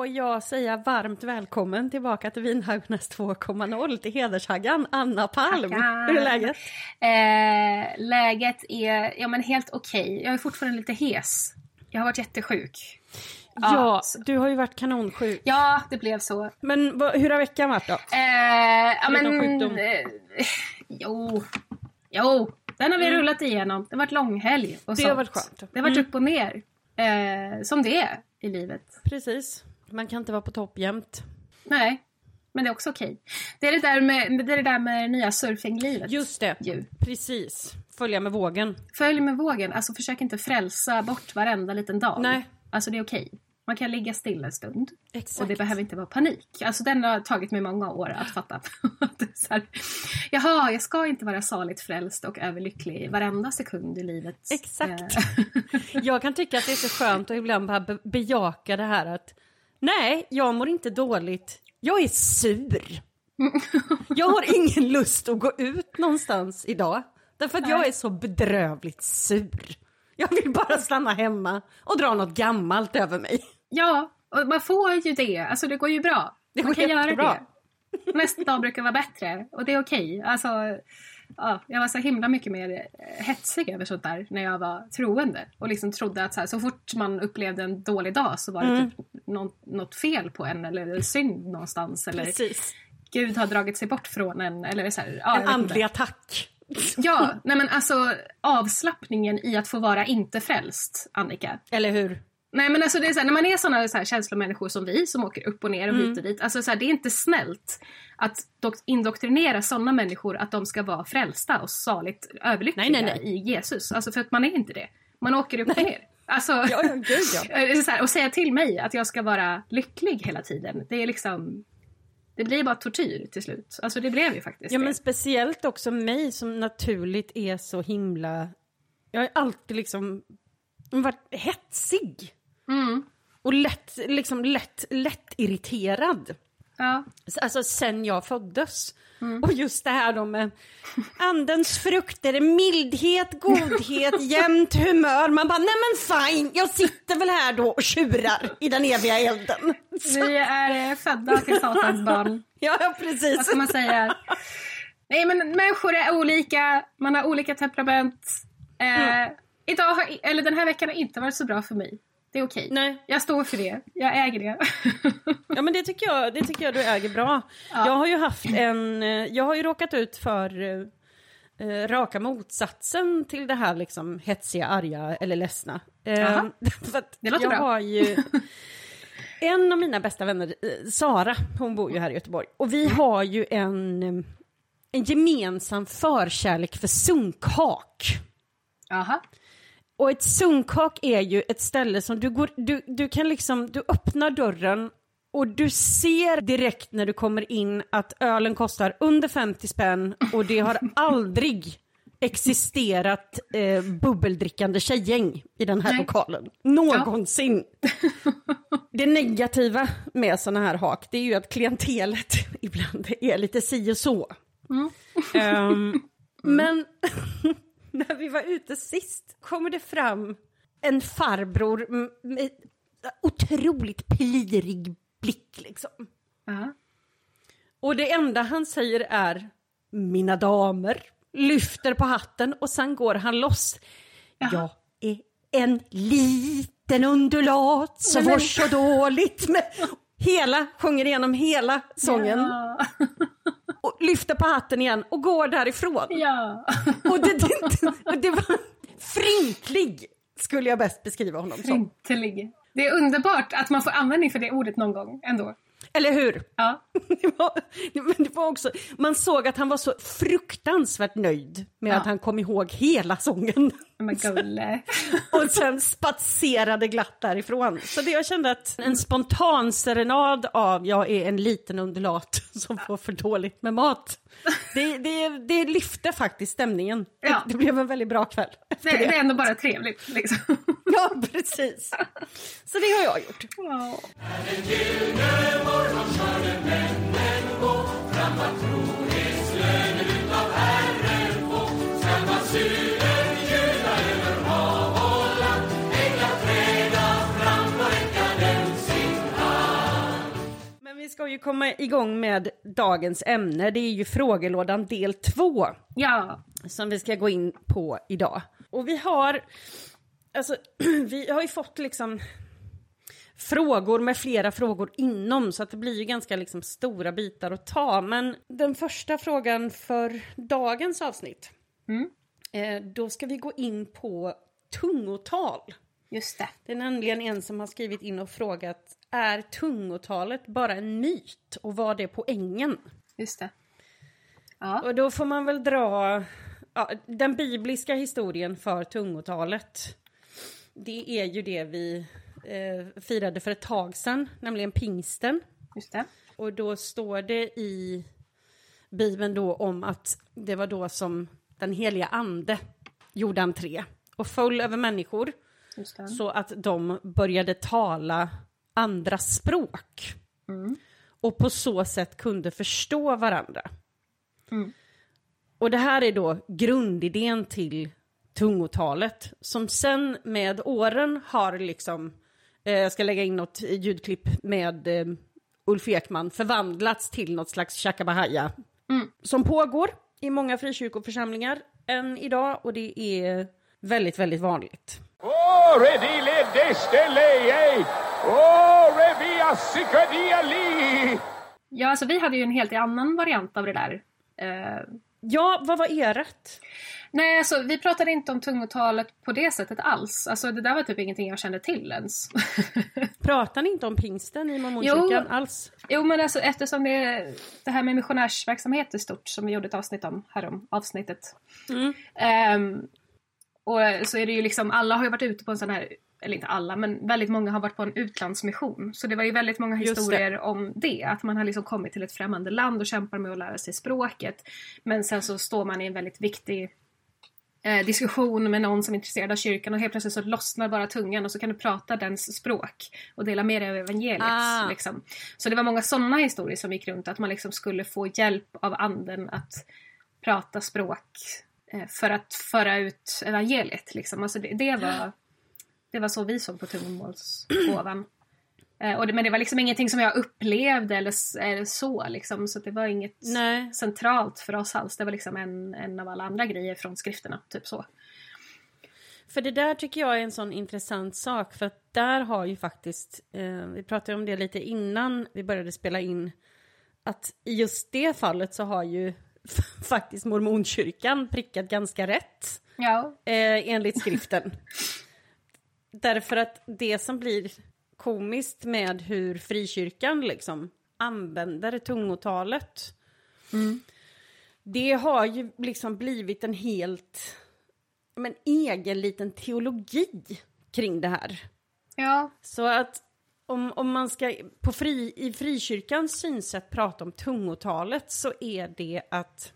får jag säga varmt välkommen tillbaka till Vinhaggarnas 2.0 till hedershaggan Anna Palm. Tackar. Hur är läget? Eh, läget är ja, men helt okej. Jag är fortfarande lite hes. Jag har varit jättesjuk. Ja, så- du har ju varit kanonsjuk. Ja, det blev så. Men vad- hur har veckan varit då? Eh, ja, men, sjukdom. eh, jo, jo, den har vi rullat igenom. Det har varit långhelg och Mm. Det sånt. har varit skönt. Det har varit Mm. upp och ner. Eh, som det är i livet. Precis. Man kan inte vara på topp jämt. Nej, men det är också okej. Det är det där med det, är det, där med det nya surfinglivet. Just det. Ju. Precis. Följa med vågen. Följ med vågen. Alltså försök inte frälsa bort varenda liten dag. Nej. Alltså det är okej. Man kan ligga still en stund. Exakt. Och det behöver inte vara panik. Alltså den har tagit mig många år att fatta. Så här, Jaha, jag ska inte vara saligt frälst och överlycklig varenda sekund i livet. Exakt. Eh, Jag kan tycka att det är så skönt att ibland bara be- bejaka det här att nej, jag mår inte dåligt. Jag är sur. Jag har ingen lust att gå ut någonstans idag. Därför att jag Nej. är så bedrövligt sur. Jag vill bara stanna hemma och dra något gammalt över mig. Ja, och man får ju det. Alltså det går ju bra. Det man går kan göra jättebra. det. Nästa dag brukar vara bättre och det är okej. Alltså, ja, jag var så himla mycket mer eh, hetsig över sånt där när jag var troende. Och liksom trodde att så, här, så fort man upplevde en dålig dag så var det Mm. typ något, något fel på en eller synd någonstans. Eller Precis. Gud har dragit sig bort från en. Eller så här, ja, En andlig attack. Ja, nej men alltså avslappningen i att få vara inte frälst, Annika. Eller hur? Nej men alltså det är så här, när man är såna så här känslomänniskor som vi som åker upp och ner och Mm. hit och dit. Alltså så här, det är inte snällt att dok- indoktrinera sådana människor att de ska vara frälsta och saligt överlyckliga Nej, nej, nej. i Jesus. Alltså för att man är inte det. Man åker upp och ner. Alltså, Ja, ja, gud ja. är så här, och säga till mig att jag ska vara lycklig hela tiden. Det är liksom... Det blir bara tortyr till slut. Alltså det blev ju faktiskt Ja det. men speciellt också mig som naturligt är så himla... Jag har alltid liksom varit hetsig. Mm. Och lätt, liksom lätt, lätt irriterad. Ja. Alltså sen jag föddes. Och just det här då med andens frukter, mildhet, godhet, jämnt humör. Man bara, nej men fine, jag sitter väl här då och tjurar i den eviga elden. Vi är eh, födda till Satans barn. Ja, ja, Vad precis. ska man säga? Nej men människor är olika, man har olika temperament. Eh, Idag har, eller den här veckan har inte varit så bra för mig. Det är okej. Nej. Jag står för det. Jag äger det. Ja men det tycker jag, det tycker jag du äger bra. Ja. Jag har ju haft en, eh, jag har ju råkat ut för eh, eh, raka motsatsen till det här liksom hetsiga, arga eller ledsna. Eh, Det låter jag bra. har ju en av mina bästa vänner, eh, Sara, hon bor ju här i Göteborg. Och vi har ju en, eh, en gemensam förkärlek för sunkhak. Jaha. Och ett sunkhak är ju ett ställe som du går, du, du kan liksom, du öppnar dörren och du ser direkt när du kommer in att ölen kostar under 50 spänn och det har aldrig existerat eh, bubbeldrickande tjejgäng i den här Nej. lokalen. Någonsin. Det negativa med sådana här hak, det är ju att klientelet ibland är lite si och så. Ehm, Men när vi var ute sist kommer det fram en farbror med otroligt plirig blick liksom. Ja. Och det enda han säger är mina damer, lyfter på hatten och sen går han loss. Jag är en liten undulat som men- så dåligt med... Hela, sjunger igenom hela sången Ja. Och lyfter på hatten igen och går därifrån. ja. Och det, det, det var frinklig, skulle jag bäst beskriva honom som. Ynklig. Det är underbart att man får användning för det ordet någon gång ändå. Eller hur? Ja. Det var, men det var också, man såg att han var så fruktansvärt nöjd med Ja. att han kom ihåg hela sången. Men gulle. Och sen spatserade glatt därifrån. Så det jag kände att en spontan serenad av jag är en liten undulat som får för dåligt med mat. Det, det, det lyfte faktiskt stämningen. Ja. Det, det blev en väldigt bra kväll. Det, efter det är ändå bara trevligt. Liksom. Ja, precis. Så det har jag gjort. Ja. Ju komma igång med dagens ämne. Det är ju frågelådan del två. ja. som vi ska gå in på idag. Och vi har, alltså, vi har ju fått liksom frågor med flera frågor inom, så att det blir ju ganska liksom stora bitar att ta. Men den första frågan för dagens avsnitt, Mm. eh, då ska vi gå in på tungotal. Just det. Det är nämligen en som har skrivit in och frågat, är tungotalet bara en myt och vad är poängen? Just det. Ja. Och då får man väl dra ja, den bibliska historien för tungotalet. Det är ju det vi eh, firade för ett tag sedan, nämligen pingsten. Just det. Och då står det i Bibeln då om att det var då som den heliga ande gjorde entré och föll över människor så att de började tala andra språk. Och på så sätt kunde förstå varandra. Mm. Och det här är då grundidén till tungotalet som sen med åren har liksom, eh, jag ska lägga in något ljudklipp med eh, Ulf Ekman, förvandlats till något slags shakabahaja som pågår i många frikyrkoförsamlingar än idag och det är väldigt, väldigt vanligt. Oh, redile destelei! Oh, revia sikadiali! Ja, alltså vi hade ju en helt annan variant av det där. Eh, Ja, vad var ert? nej, alltså vi pratade inte om tungotalet på det sättet alls. Alltså det där var typ ingenting jag kände till ens. Pratar ni inte om pingsten i mormonkyrkan alls? jo, men alltså eftersom det är det här med missionärsverksamhet i stort som vi gjorde ett avsnitt om härom avsnittet. Mm. Ehm, och så är det ju liksom, alla har ju varit ute på en sån här, eller inte alla, men väldigt många har varit på en utlandsmission. Så det var ju väldigt många Just det. historier om det. Att man har liksom kommit till ett främmande land och kämpar med att lära sig språket. Men sen så står man i en väldigt viktig eh, diskussion med någon som är intresserad av kyrkan och helt plötsligt så lossnar bara tungan och så kan du prata dens språk och dela med dig av evangeliet. Ah. Liksom. Så det var många sådana historier som gick runt, att man liksom skulle få hjälp av anden att prata språk eh, för att föra ut evangeliet. Liksom. Alltså det, det, var, det var så vi såg på tungomålsgåvan. Eh, och det, men det var liksom ingenting som jag upplevde eller, eller så. Liksom. Så det var inget Nej. centralt för oss alls. Det var liksom en, en av alla andra grejer från skrifterna. Typ så. För det där tycker jag är en sån intressant sak, för att där har ju faktiskt, eh, vi pratade om det lite innan vi började spela in, att i just det fallet så har ju faktiskt mormonkyrkan prickat ganska rätt, Ja. eh, enligt skriften. Därför att det som blir komiskt med hur frikyrkan liksom använder tungotalet, det har ju liksom blivit en helt men, egen liten teologi kring det här. Ja. Så att om, om man ska på fri, i frikyrkans synsätt prata om tungotalet så är det att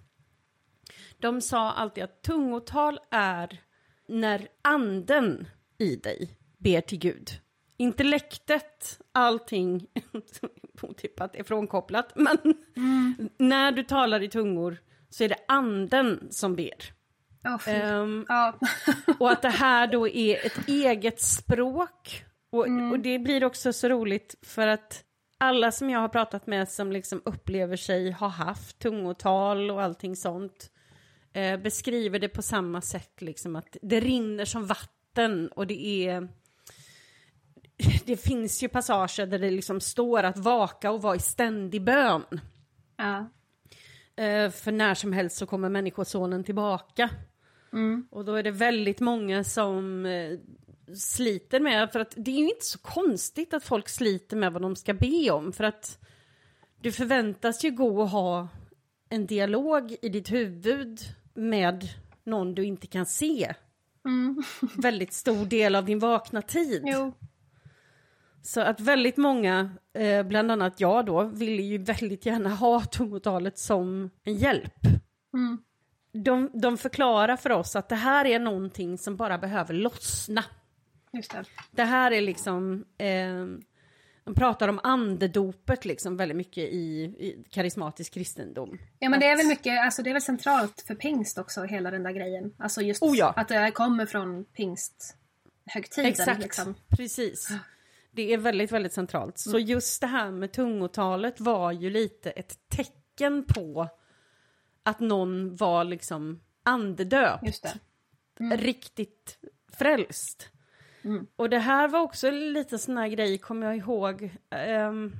de sa alltid att tungotal är när anden i dig ber till Gud. Intellektet, allting otippat är frånkopplat, men när du talar i tungor så är det anden som ber. Fy. Ehm, ja. och att det här då är ett eget språk. Och, och det blir också så roligt för att alla som jag har pratat med som liksom upplever sig ha haft tungotal och allting sånt eh, beskriver det på samma sätt, liksom att det rinner som vatten och det är... Det finns ju passager där det liksom står att vaka och vara i ständig bön. ja. Eh, för när som helst så kommer människosonen tillbaka. Och då är det väldigt många som eh, sliter med, för att det är ju inte så konstigt att folk sliter med vad de ska be om, för att du förväntas ju gå och ha en dialog i ditt huvud med någon du inte kan se. Mm. Väldigt stor del av din vakna tid. Jo. Så att väldigt många, eh, bland annat jag då, ville ju väldigt gärna ha tungotalet som en hjälp. Mm. De, de förklarar för oss att det här är någonting som bara behöver lossna. Just det. Det här är liksom, eh, de pratar om andedopet liksom väldigt mycket i, i karismatisk kristendom. Ja men det är väl mycket, alltså det är väl centralt för pingst också, hela den där grejen. Alltså just Oh ja. att det kommer från pingsthögtiden. Exakt, Liksom. precis. Det är väldigt, väldigt centralt. Så just det här med tungotalet var ju lite ett tecken på att någon var liksom andedöpt. Det. Riktigt frälst. Mm. Och det här var också lite sån här grej, kommer jag ihåg. ehm,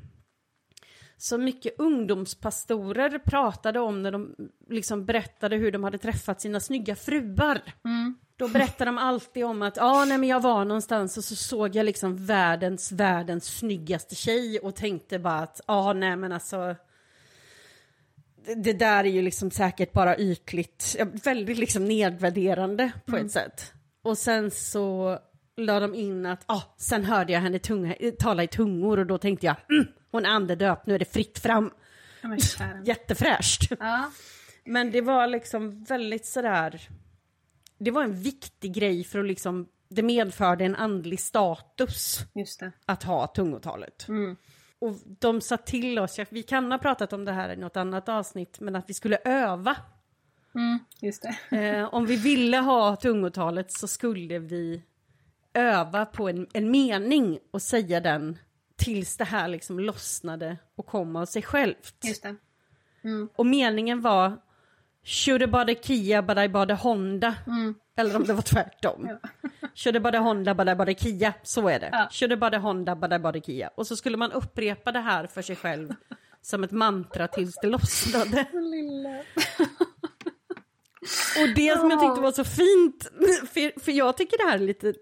så mycket ungdomspastorer pratade om när de liksom berättade hur de hade träffat sina snygga fruar. Mm. Då berättar de alltid om att ah, nej, men jag var någonstans och så såg jag liksom världens, världens snyggaste tjej och tänkte bara att ah, nej men alltså det, där är ju liksom säkert bara ytligt, väldigt liksom nedvärderande på ett sätt. Och sen så la de in att, ah, sen hörde jag henne tunga, tala i tungor och då tänkte jag, mm, hon är andedöpt, nu är det fritt fram. Kära. Jättefräscht. Ja. Men det var liksom väldigt sådär, det var en viktig grej för att liksom, det medförde en andlig status att ha tungotalet. Mm. Och de sa till oss, vi kan ha pratat om det här i något annat avsnitt, men att vi skulle öva. Mm. Eh, om vi ville ha tungotalet så skulle vi öva på en, en mening och säga den tills det här liksom lossnade och kom av sig självt. Just det. Och meningen var Shoulda bada Kia bada bada Honda. Eller om det var tvärtom. Ja. Shoulda bada Honda bada bada Kia. Så är det. Ja. Shoulda bada Honda bada bada Kia. Och så skulle man upprepa det här för sig själv som ett mantra tills det lossnade. Och det som jag tyckte var så fint, för, för jag tycker det här är lite,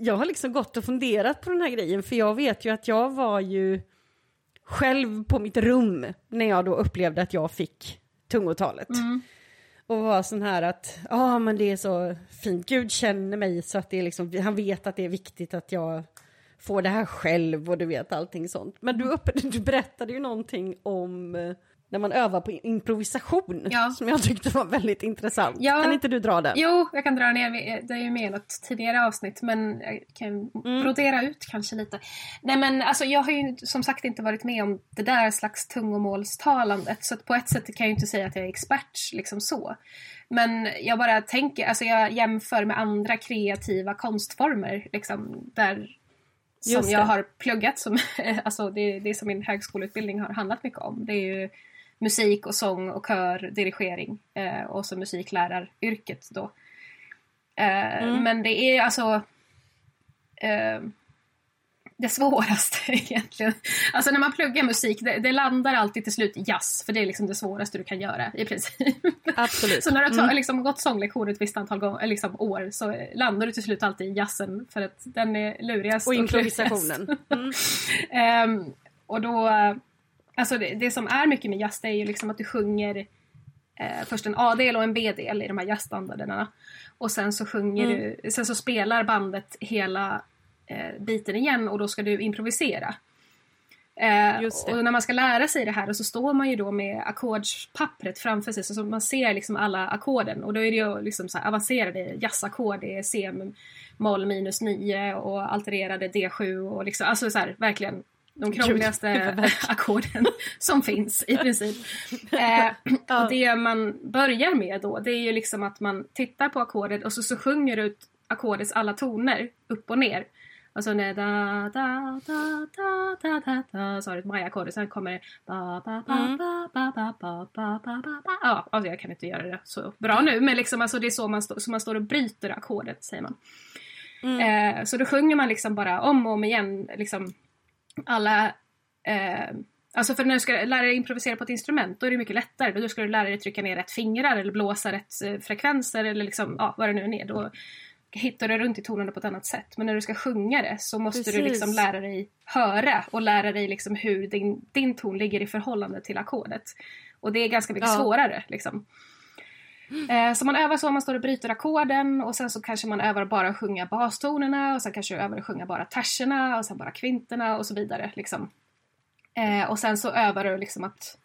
jag har liksom gått och funderat på den här grejen, för jag vet ju att jag var ju själv på mitt rum när jag då upplevde att jag fick tungotalet. Och var sån här att, ja ah, men det är så fint, Gud känner mig så att det är liksom, han vet att det är viktigt att jag får det här själv och du vet allting sånt. Men du, upp, du berättade ju någonting om eh, när man övar på improvisation Ja. som jag tyckte var väldigt intressant. Ja. Kan inte du dra den? Jo, jag kan dra ner, det är ju med i något tidigare avsnitt men jag kan brodera ut kanske lite. Nej men alltså jag har ju som sagt inte varit med om det där slags tungomålstalandet så på ett sätt kan jag ju inte säga att jag är expert liksom så. Men jag bara tänker, alltså jag jämför med andra kreativa konstformer liksom där som jag har pluggat som, alltså det, det som min högskoleutbildning har handlat mycket om. Det är ju musik och sång och kör, dirigering eh, och så musikläraryrket då. Eh, Mm. Men det är alltså eh, det svåraste egentligen. Alltså när man pluggar musik, det, det landar alltid till slut i jazz, för det är liksom det svåraste du kan göra i princip. Absolut. Så när du har Mm. liksom, gått sånglektioner ett visst antal gånger, liksom, år så landar du till slut alltid i jazzen för att den är lurigast Och improvisationen. Mm. Ehm, och då, alltså det, det som är mycket med jazz det är ju liksom att du sjunger eh, först en A-del och en B-del i de här jazzstandarderna. Och sen så sjunger Mm. du, sen så spelar bandet hela eh, biten igen och då ska du improvisera. Eh, och när man ska lära sig det här och så står man ju då med ackordspappret framför sig så man ser liksom alla ackorden och då är det ju liksom så avancerade jazzackord, det är C moll minus 9 och altererade D7 och liksom, alltså så här, verkligen de krångligaste ackorden som finns i princip. Eh, och det man börjar med då det är ju liksom att man tittar på ackordet och så, så sjunger du ut ackordets alla toner upp och ner. Alltså när da da da da da da da så har du ett maya-ackord sen kommer det ba ba ba Mm. ba ba ba ba ba ba ba ba Ja, alltså jag kan inte göra det så bra nu men liksom alltså det är så man, stå, så man står och bryter ackordet säger man. Mm. Eh, så då sjunger man liksom bara om och om igen liksom alla eh, Alltså för när du ska lära dig improvisera på ett instrument då är det mycket lättare. Då ska du lära dig trycka ner rätt fingrar eller blåsa rätt eh, frekvenser eller liksom, ja, vad det nu är. Då, hittar du runt i tonerna på ett annat sätt. Men när du ska sjunga det så måste Precis. du liksom lära dig höra och lära dig liksom hur din, din ton ligger i förhållande till ackordet. Och det är ganska mycket Ja. svårare liksom. Eh, Så man övar så, man står och bryter ackorden och sen så kanske man övar bara att sjunga bastonerna och sen kanske övar att sjunga bara terserna och sen bara kvinterna och så vidare. Liksom. Eh, och sen så övar du liksom att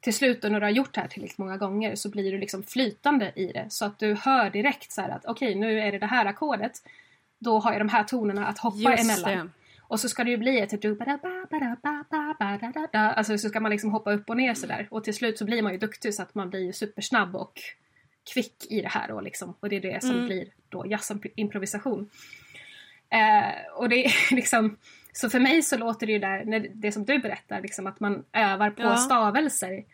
till slut när du har gjort det här tillräckligt många gånger så blir du liksom flytande i det så att du hör direkt så här att okej nu är det det här ackordet. Då har jag de här tonerna att hoppa Just emellan. det. Och så ska det ju bli ett typ Alltså så ska man liksom hoppa upp och ner sådär. Och till slut så blir man ju duktig så att man blir supersnabb och kvick i det här och liksom. Och det är det som Mm. blir då jazzimprovisation. Eh, och det är liksom så för mig så låter det ju där, när det som du berättar, liksom att man övar på Ja. stavelser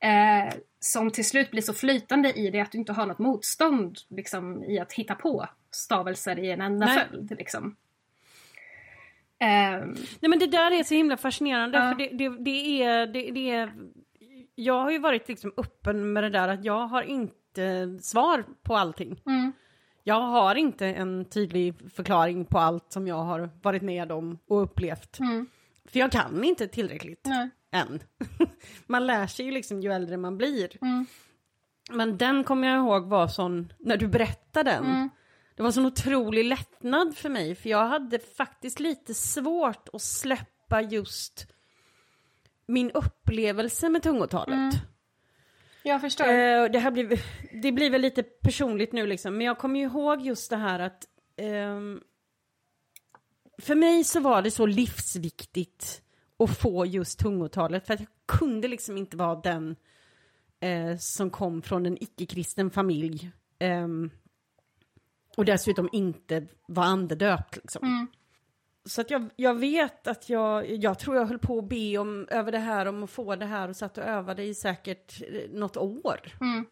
eh, som till slut blir så flytande i det att du inte har något motstånd liksom, i att hitta på stavelser i en enda Nej. följd. Liksom. Ehm, Nej men det där är så himla fascinerande Ja. för det, det, det, är, det, det är... Jag har ju varit liksom öppen med det där att jag har inte svar på allting. mm, Jag har inte en tydlig förklaring på allt som jag har varit med om och upplevt. mm, För jag kan inte tillräckligt nej, än. man lär sig ju liksom ju äldre man blir. mm, Men den kommer jag ihåg var sån, när du berättade den. mm, Det var sån otrolig lättnad för mig, för jag hade faktiskt lite svårt att släppa just min upplevelse med tungotalet. Jag förstår. Eh, det, här blir, det blir väl lite personligt nu liksom, men jag kommer ju ihåg just det här att ehm, för mig så var det så livsviktigt att få just tungotalet, för att jag kunde liksom inte vara den eh, som kom från en icke-kristen familj. ehm, och dessutom inte var andedöpt liksom. Mm. Så att jag, jag vet att jag, jag tror jag höll på att be om, över det här, om att få det här och satt och övade i säkert eh, något år. Mm.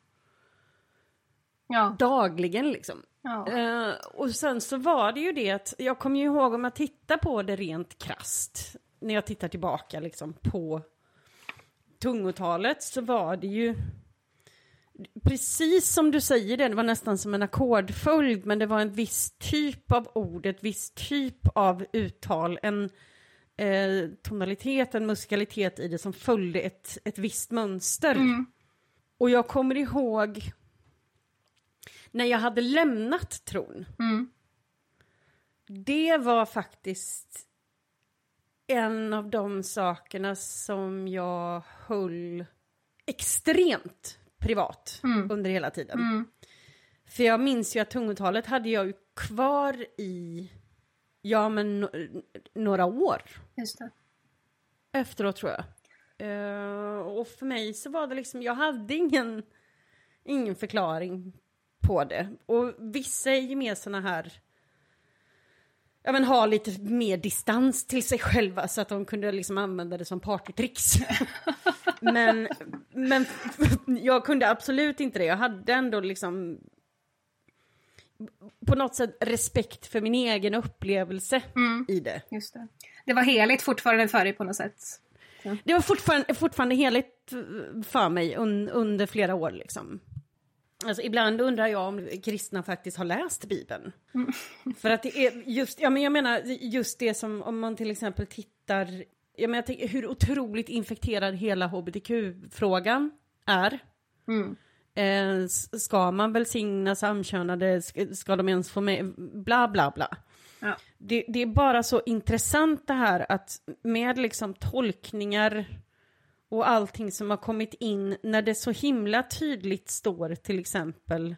Ja, Dagligen liksom. ja. Eh, och sen så var det ju det att, jag kommer ju ihåg om jag tittar på det rent krast när jag tittar tillbaka liksom på tungotalet så var det ju precis som du säger det, det var nästan som en ackordföljd men det var en viss typ av ord, ett viss typ av uttal, en eh, tonalitet, en musikalitet i det som följde ett, ett visst mönster. Mm. Och jag kommer ihåg när jag hade lämnat tron. Mm. Det var faktiskt en av de sakerna som jag höll extremt privat Mm. under hela tiden. Mm. För jag minns ju att tungotalet hade jag ju kvar i, ja men no- några år Just det. efteråt tror jag. Eh, och för mig så var det liksom, jag hade ingen, ingen förklaring på det. Och vissa är ju mer såna här, ja men ha lite mer distans till sig själva så att de kunde liksom använda det som partytricks. men, men jag kunde absolut inte det, jag hade ändå liksom på något sätt respekt för min egen upplevelse Mm. i det. Just det. Det var heligt fortfarande för dig på något sätt. Det var fortfarande, fortfarande heligt för mig un, under flera år liksom. Alltså ibland undrar jag om kristna faktiskt har läst Bibeln. För att det är just, ja men jag menar just det som om man till exempel tittar, jag menar jag tänker hur otroligt infekterad hela hbtq-frågan är. Mm. Eh, ska man välsigna samkönade, ska, ska de ens få med, bla bla bla. Ja. Det, det är bara så intressant det här att med liksom tolkningar och allting som har kommit in när det så himla tydligt står till exempel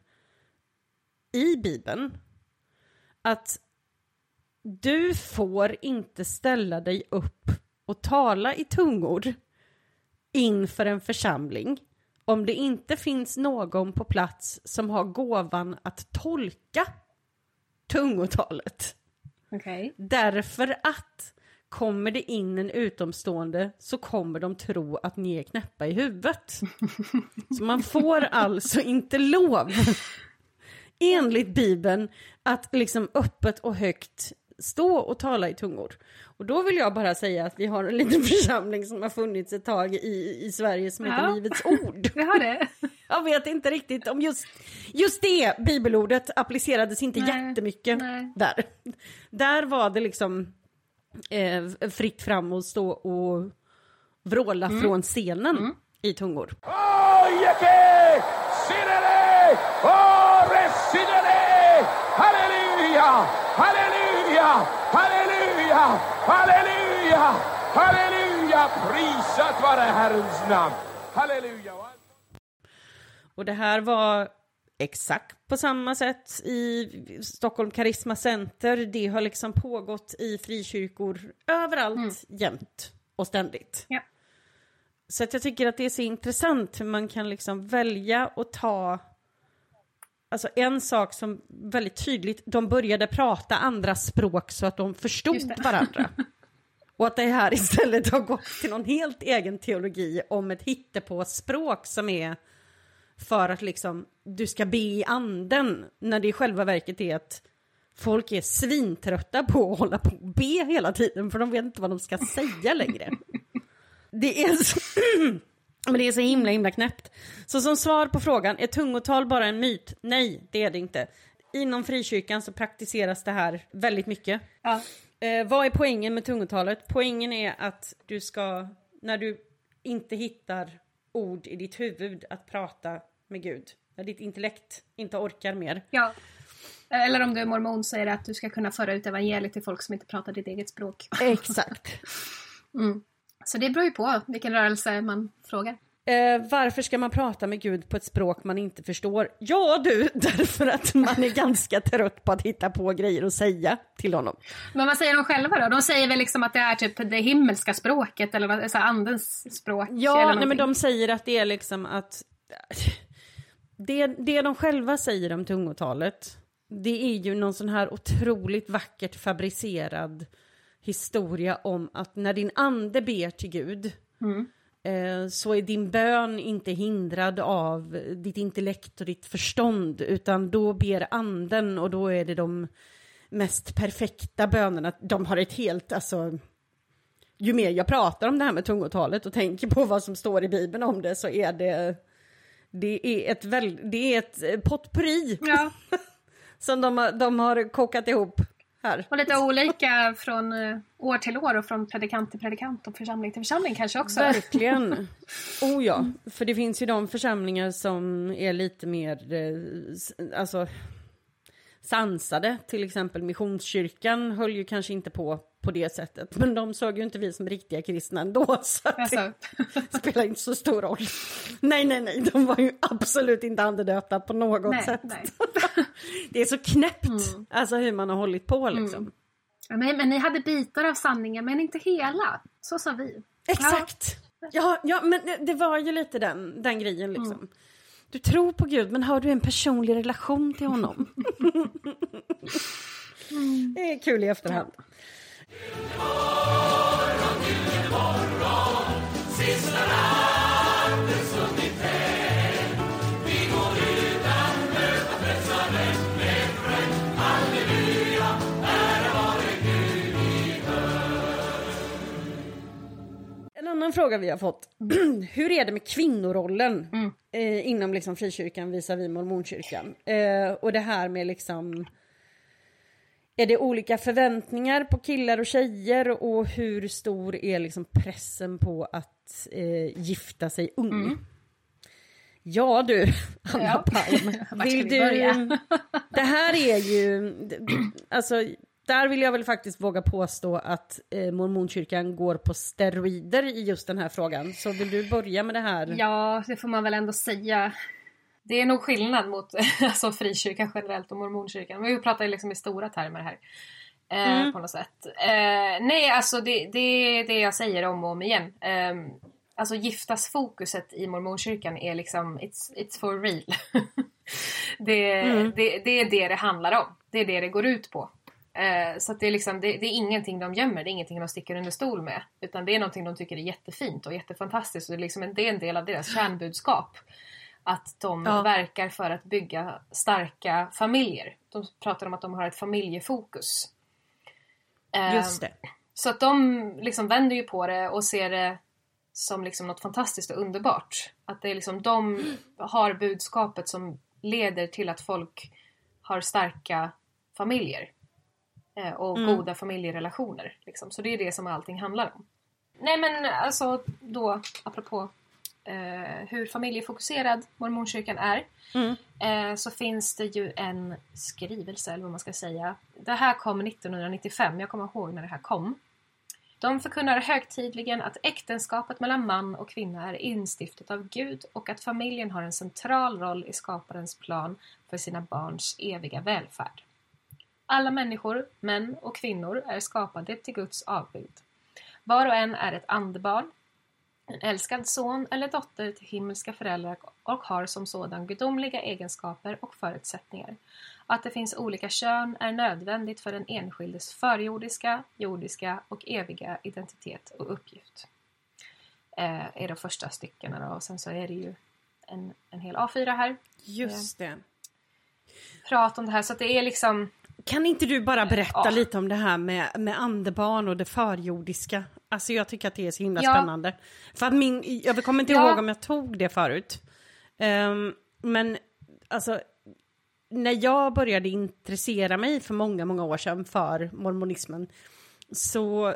i Bibeln att du får inte ställa dig upp och tala i tungor inför en församling om det inte finns någon på plats som har gåvan att tolka tungotalet. Okej. Därför att kommer det in en utomstående så kommer de tro att ni är knäppa i huvudet. Så man får alltså inte lov, enligt Bibeln, att liksom öppet och högt stå och tala i tungor. Och då vill jag bara säga att vi har en liten församling som har funnits ett tag i, i Sverige som heter Ja. Livets Ord. Vi har det. Jag vet inte riktigt om just, just det bibelordet applicerades inte Nej, jättemycket nej. där. Där var det liksom eh, fritt fram och stå och vråla Mm. från scenen i tungor. Oh, yeke! Sidere! Oh! Halleluja! Halleluja! Halleluja! Halleluja! Halleluja! Prisat vare Herrens namn! Halleluja! Och det här var exakt på samma sätt i Stockholm Karisma Center. Det har liksom pågått i frikyrkor överallt, jämt och ständigt. Ja. Så att jag tycker att det är så intressant hur man kan liksom välja och ta Alltså en sak som väldigt tydligt, de började prata andra språk så att de förstod varandra. Och att det här istället har gått till någon helt egen teologi om ett hittepåspråk som är för att liksom du ska be i anden när det i själva verket är att folk är svintrötta på att hålla på och be hela tiden för de vet inte vad de ska säga längre. Det är så, men det är så himla himla knäppt. Så som svar på frågan, är tungotal bara en myt? Nej, det är det inte. Inom frikyrkan så praktiseras det här väldigt mycket. Ja. Eh, vad är poängen med tungotalet? Poängen är att du ska, när du inte hittar ord i ditt huvud, att prata med Gud. När ditt intellekt inte orkar mer. ja. Eller om du är mormon så är det att du ska kunna föra ut evangeliet till folk som inte pratar ditt eget språk. Exakt. Så det beror ju på vilken rörelse man frågar. Eh, varför ska man prata med Gud på ett språk man inte förstår? Ja du, därför att man är ganska trött på att hitta på grejer att säga till honom. Men vad säger de själva då? De säger väl liksom att det är typ det himmelska språket eller vad, så andens språk? Ja, nej, men de säger att det är liksom att... Det, det de själva säger om tungotalet, det är ju någon sån här otroligt vackert fabricerad historia om att när din ande ber till Gud eh, så är din bön inte hindrad av ditt intellekt och ditt förstånd utan då ber anden och då är det de mest perfekta bönerna. De har ett helt, alltså ju mer jag pratar om det här med tungotalet och tänker på vad som står i Bibeln om det så är det det är ett, väl, det är ett potpurri Ja, som de, de har kokat ihop här. och lite olika från eh, år till år och från predikant till predikant och församling till församling kanske också. Verkligen. Oh ja, för det finns ju de församlingar som är lite mer eh, alltså, sansade. Till exempel Missionskyrkan höll ju kanske inte på på det sättet. Men de såg ju inte vi som riktiga kristna ändå. Så det spelar inte så stor roll. Nej, nej, nej, de var ju absolut inte andedöpta på något nej, sätt. nej. Det är så knäppt, alltså hur man har hållit på liksom. Ja, Men, men ni hade bitar av sanningen men inte hela. Så sa vi. Exakt! Ja, ja, men det- var ju lite den, den grejen liksom. Mm. Du tror på Gud, men har du en personlig relation till honom? Mm. Det är kul i efterhand. En annan fråga vi har fått. Hur är det med kvinnorollen eh, inom liksom frikyrkan visavi mormonkyrkan? Eh, och det här med liksom... Är det olika förväntningar på killar och tjejer och hur stor är liksom pressen på att eh, gifta sig ung? Ja du, Anna Ja. Palm. Vill vi du... Det här är ju... Alltså, där vill jag väl faktiskt våga påstå att eh, mormonkyrkan går på steroider i just den här frågan. Så vill du börja med det här? Ja, det får man väl ändå säga. Det är nog skillnad mot alltså, frikyrkan generellt och mormonkyrkan. Men vi pratar ju liksom i stora termer här. Eh, Mm. På något sätt. Eh, nej, alltså det, det är det jag säger om och om igen. Eh, alltså giftasfokuset i mormonkyrkan är liksom it's, it's for real. det, Mm. det, det är det det handlar om. Det är det det går ut på. Eh, så det, är liksom, det, det är ingenting de gömmer, det är ingenting de sticker under stol med. Utan det är någonting de tycker är jättefint och jättefantastiskt. Och det, är liksom en, det är en del av deras kärnbudskap. Att de Ja. verkar för att bygga starka familjer. De pratar om att de har ett familjefokus. Eh, Just det. så att de liksom vänder ju på det och ser det som liksom något fantastiskt och underbart. Att det är liksom de har budskapet som leder till att folk har starka familjer. Eh, och Mm. goda familjerelationer. Liksom. Så det är det som allting handlar om. Nej men alltså då apropå eh, hur familjefokuserad mormonkyrkan är. Mm. Eh, så finns det ju en skrivelse eller vad man ska säga. Det här kom 1995, jag kommer ihåg när det här kom. De förkunnar högtidligen att äktenskapet mellan man och kvinna är instiftat av Gud och att familjen har en central roll i skaparens plan för sina barns eviga välfärd. Alla människor, män och kvinnor, är skapade till Guds avbild. Var och en är ett andebarn, en älskad son eller dotter till himmelska föräldrar och har som sådan gudomliga egenskaper och förutsättningar. Att det finns olika kön är nödvändigt för den enskildes förjordiska, jordiska och eviga identitet och uppgift. Eh, är de första styckena då och sen så är det ju en, en hel A4 här. Just det. Prat om det här så att det är liksom Kan inte du bara berätta Ja. lite om det här med, med andebarn och det förjordiska? Alltså jag tycker att det är så himla Ja. spännande. För att min, jag kommer inte Ja. ihåg om jag tog det förut. Ehm, men alltså, när jag började intressera mig för många, många år sedan för mormonismen, så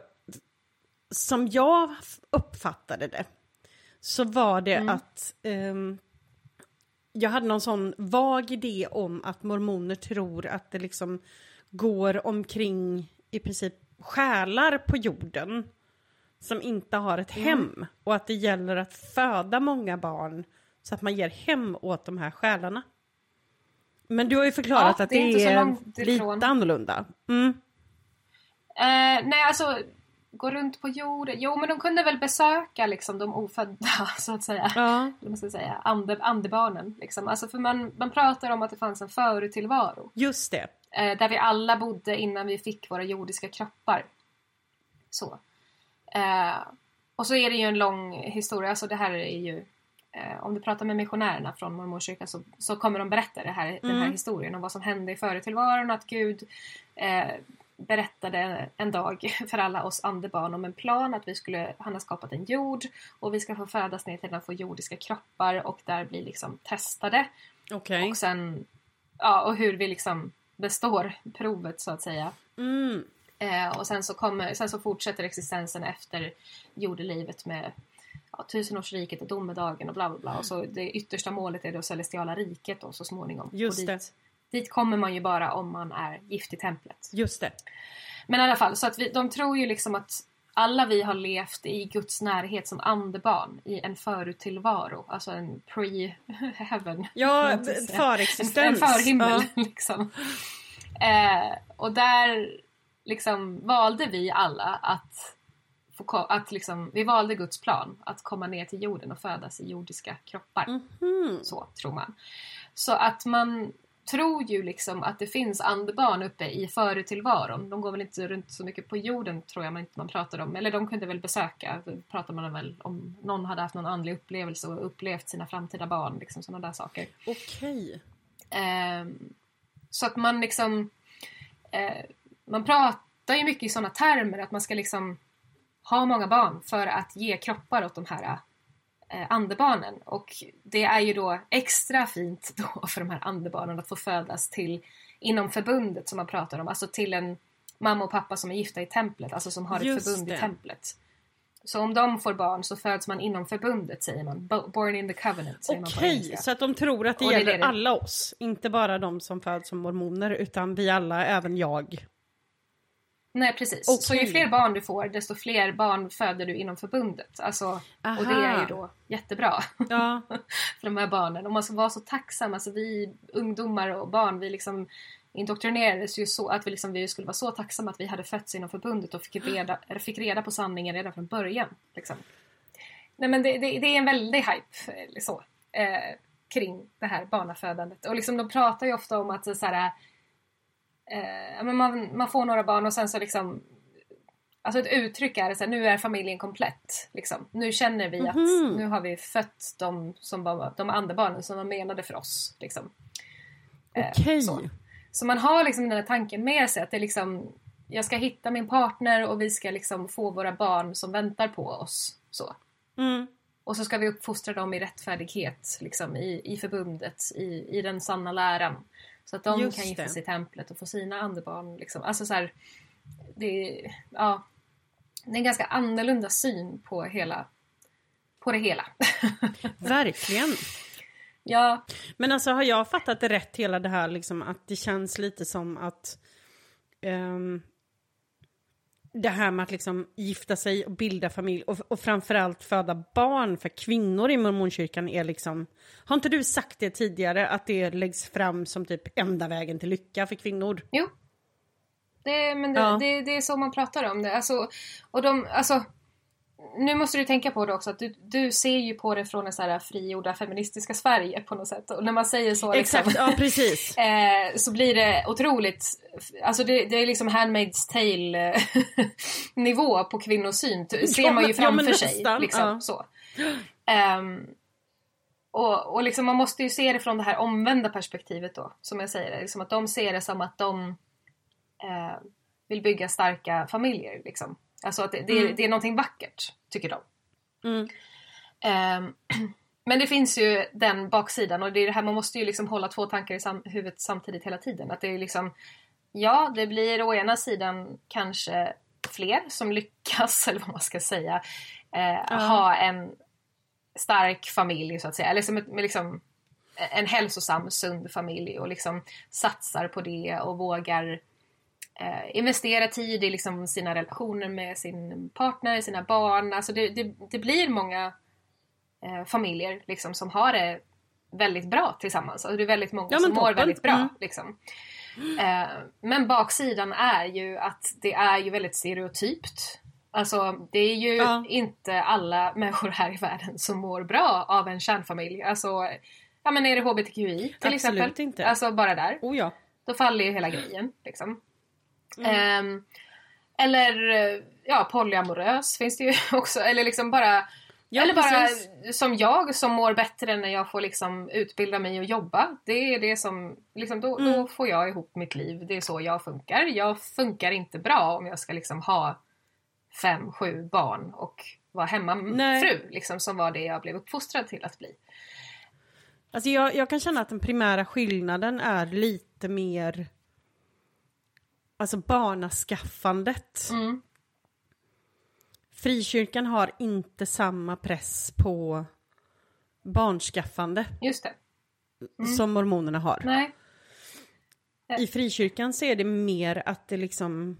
som jag uppfattade det, så var det att ehm, jag hade någon sån vag idé om att mormoner tror att det liksom går omkring i princip själar på jorden som inte har ett hem och att det gäller att föda många barn så att man ger hem åt de här själarna. Men du har ju förklarat Ja, att det är det är, lite annorlunda. Mm. Eh, nej, alltså gå runt på jorden. Jo, men de kunde väl besöka liksom de ofödda, så att säga. Ja, man ska säga, ande, andebarnen. Liksom. Alltså, för man, man pratar om att det fanns en förutillvaro. just det. Eh, där vi alla bodde innan vi fick våra jordiska kroppar. Så. Eh, och så är det ju en lång historia. Alltså det här är ju... Eh, om du pratar med missionärerna från mormonkyrkan så, så kommer de berätta det här, den här Mm. historien om vad som hände i förutillvaron. Att Gud eh, berättade en dag för alla oss andebarn om en plan att vi skulle, han har skapat en jord och vi ska få födas ner till den få jordiska kroppar och där bli liksom testade. Okej. Och sen, ja, och hur vi liksom består provet så att säga. Mm. Eh, och sen så, kommer, sen så fortsätter existensen efter jordelivet med ja, tusenårsriket och domedagen och bla bla bla. Och så det yttersta målet är det celestiala riket då så småningom. Just och dit, dit kommer man ju bara om man är gift i templet. Just det. Men i alla fall, så att vi, de tror ju liksom att alla vi har levt i Guds närhet som andebarn i en förutillvaro, alltså en pre-heaven. Ja, förexistens. En, en förhimmel Ja. liksom. Eh, och där liksom valde vi alla att, få, att liksom, vi valde Guds plan att komma ner till jorden och födas i jordiska kroppar. Mhm. Så tror man. Så att man tror ju liksom att det finns andebarn uppe i förutillvaron. De går väl inte runt så mycket på jorden tror jag man inte man pratar om. Eller de kunde väl besöka, pratar man väl om någon hade haft någon andlig upplevelse och upplevt sina framtida barn, liksom sådana där saker. Okej. Ehm, så att man liksom... Eh, man pratar ju mycket i sådana termer att man ska liksom ha många barn för att ge kroppar åt de här eh, andebarnen. Och det är ju då extra fint då för de här andebarnen att få födas till inom förbundet som man pratar om. Alltså till en mamma och pappa som är gifta i templet, alltså som har ett Just förbund det. i templet. Så om de får barn så föds man inom förbundet säger man. Bo- Born in the covenant säger man på Okej, engelska. så att de tror att det Och gäller det det- alla oss. Inte bara de som föds som mormoner, utan vi alla, även jag. Nej precis. Okej. Så ju fler barn du får desto fler barn föder du inom förbundet. Alltså, och det är ju då jättebra Ja, för de här barnen. Och man ska vara så tacksam. Alltså vi ungdomar och barn vi liksom indoktrinerades ju så att vi, liksom, vi skulle vara så tacksamma att vi hade fötts inom förbundet och fick reda, fick reda på sanningen redan från början. Liksom. Nej men det, det, det är en väldig hype eller så, eh, kring det här barnafödandet. Och liksom, de pratar ju ofta om att så här, eh, men man, man får några barn och sen så liksom Alltså ett uttryck är så här, nu är familjen komplett. Liksom. Nu känner vi att Mhm. nu har vi fött de, som var, de andebarnen som var menade för oss. Liksom. Eh, okej. så. Så man har liksom den här tanken med sig att det är liksom jag ska hitta min partner och vi ska liksom få våra barn som väntar på oss. Så. Mm. Och så ska vi uppfostra dem i rättfärdighet, liksom, i, i förbundet, i, i den sanna läran. Så att de Just kan gifta sig i templet och få sina andebarn. Liksom. Alltså så här, det, ja, det är en ganska annorlunda syn på hela på det hela. Verkligen. ja, Men alltså har jag fattat det rätt hela det här liksom att det känns lite som att ehm, det här med att liksom gifta sig och bilda familj och, och framförallt föda barn för kvinnor i mormonkyrkan är liksom Har inte du sagt det tidigare att det läggs fram som typ enda vägen till lycka för kvinnor? jo. Det, men det, Ja. det, det är så man pratar om det. Alltså, och de, alltså, nu måste du tänka på det också att du, du ser ju på det från det så här frigjorda feministiska Sverige på något sätt. Och när man säger så liksom, Exakt, ja precis. eh, så blir det otroligt, alltså det, det är liksom Handmaid's Tale nivå på kvinnosyn, ser man ju men- ja, framför sig. nästan, Liksom, ja. så. Ehm, och, och liksom man måste ju se det från det här omvända perspektivet då, som jag säger, liksom att de ser det som att de eh, vill bygga starka familjer. Liksom. Alltså att det, det, är, Mm. det är någonting vackert, tycker de. Mm. Ehm, men det finns ju den baksidan och det är det här man måste ju liksom hålla två tankar i sam- huvudet samtidigt hela tiden. Att det är liksom, ja det blir å ena sidan kanske fler som lyckas, eller vad man ska säga, eh, ha en stark familj så att säga. Eller som ett, med liksom en hälsosam, sund familj och liksom satsar på det och vågar eh, investera tid i liksom sina relationer med sin partner, sina barn. Alltså det, det, det blir många eh, familjer liksom, som har det väldigt bra tillsammans. Alltså det är väldigt många Ja, som mår väldigt bra. Mm. Liksom. Eh, men baksidan är ju att det är ju väldigt stereotypt. Alltså det är ju Ja. inte alla människor här i världen som mår bra av en kärnfamilj. Alltså, ja men är det HBTQI till Absolut exempel? inte. Alltså bara där. Oh ja. Då faller ju hela grejen. Liksom. Mm. Ehm, eller eh, ja, polyamorös finns det ju också. Eller liksom bara Ja, eller bara precis. som jag som mår bättre när jag får liksom utbilda mig och jobba. Det är det som, liksom, då, Mm. då får jag ihop mitt liv. Det är så jag funkar. Jag funkar inte bra om jag ska liksom ha fem, sju barn och vara hemmafru. Liksom, som var det jag blev uppfostrad till att bli. Alltså jag, jag kan känna att den primära skillnaden är lite mer Alltså barnaskaffandet. Mm. Frikyrkan har inte samma press på barnskaffande Just det. som mormonerna har. Nej. I frikyrkan så är det mer att det liksom...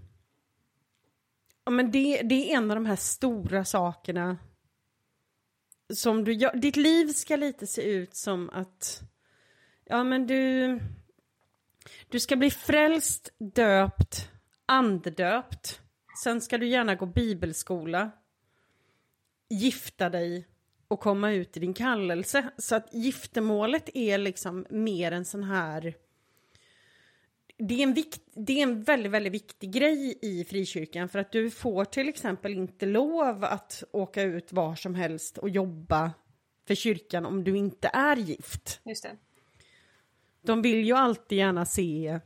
Ja men det, det är en av de här stora sakerna som du gör. Ditt liv ska lite se ut som att... Ja men du... Du ska bli frälst, döpt, andedöpt. Sen ska du gärna gå bibelskola. Gifta dig och komma ut i din kallelse. Så att giftermålet är liksom mer en sån här det är, en vikt, det är en väldigt, väldigt viktig grej i frikyrkan för att du får till exempel inte lov att åka ut var som helst och jobba för kyrkan om du inte är gift. Just det. De vill ju alltid gärna se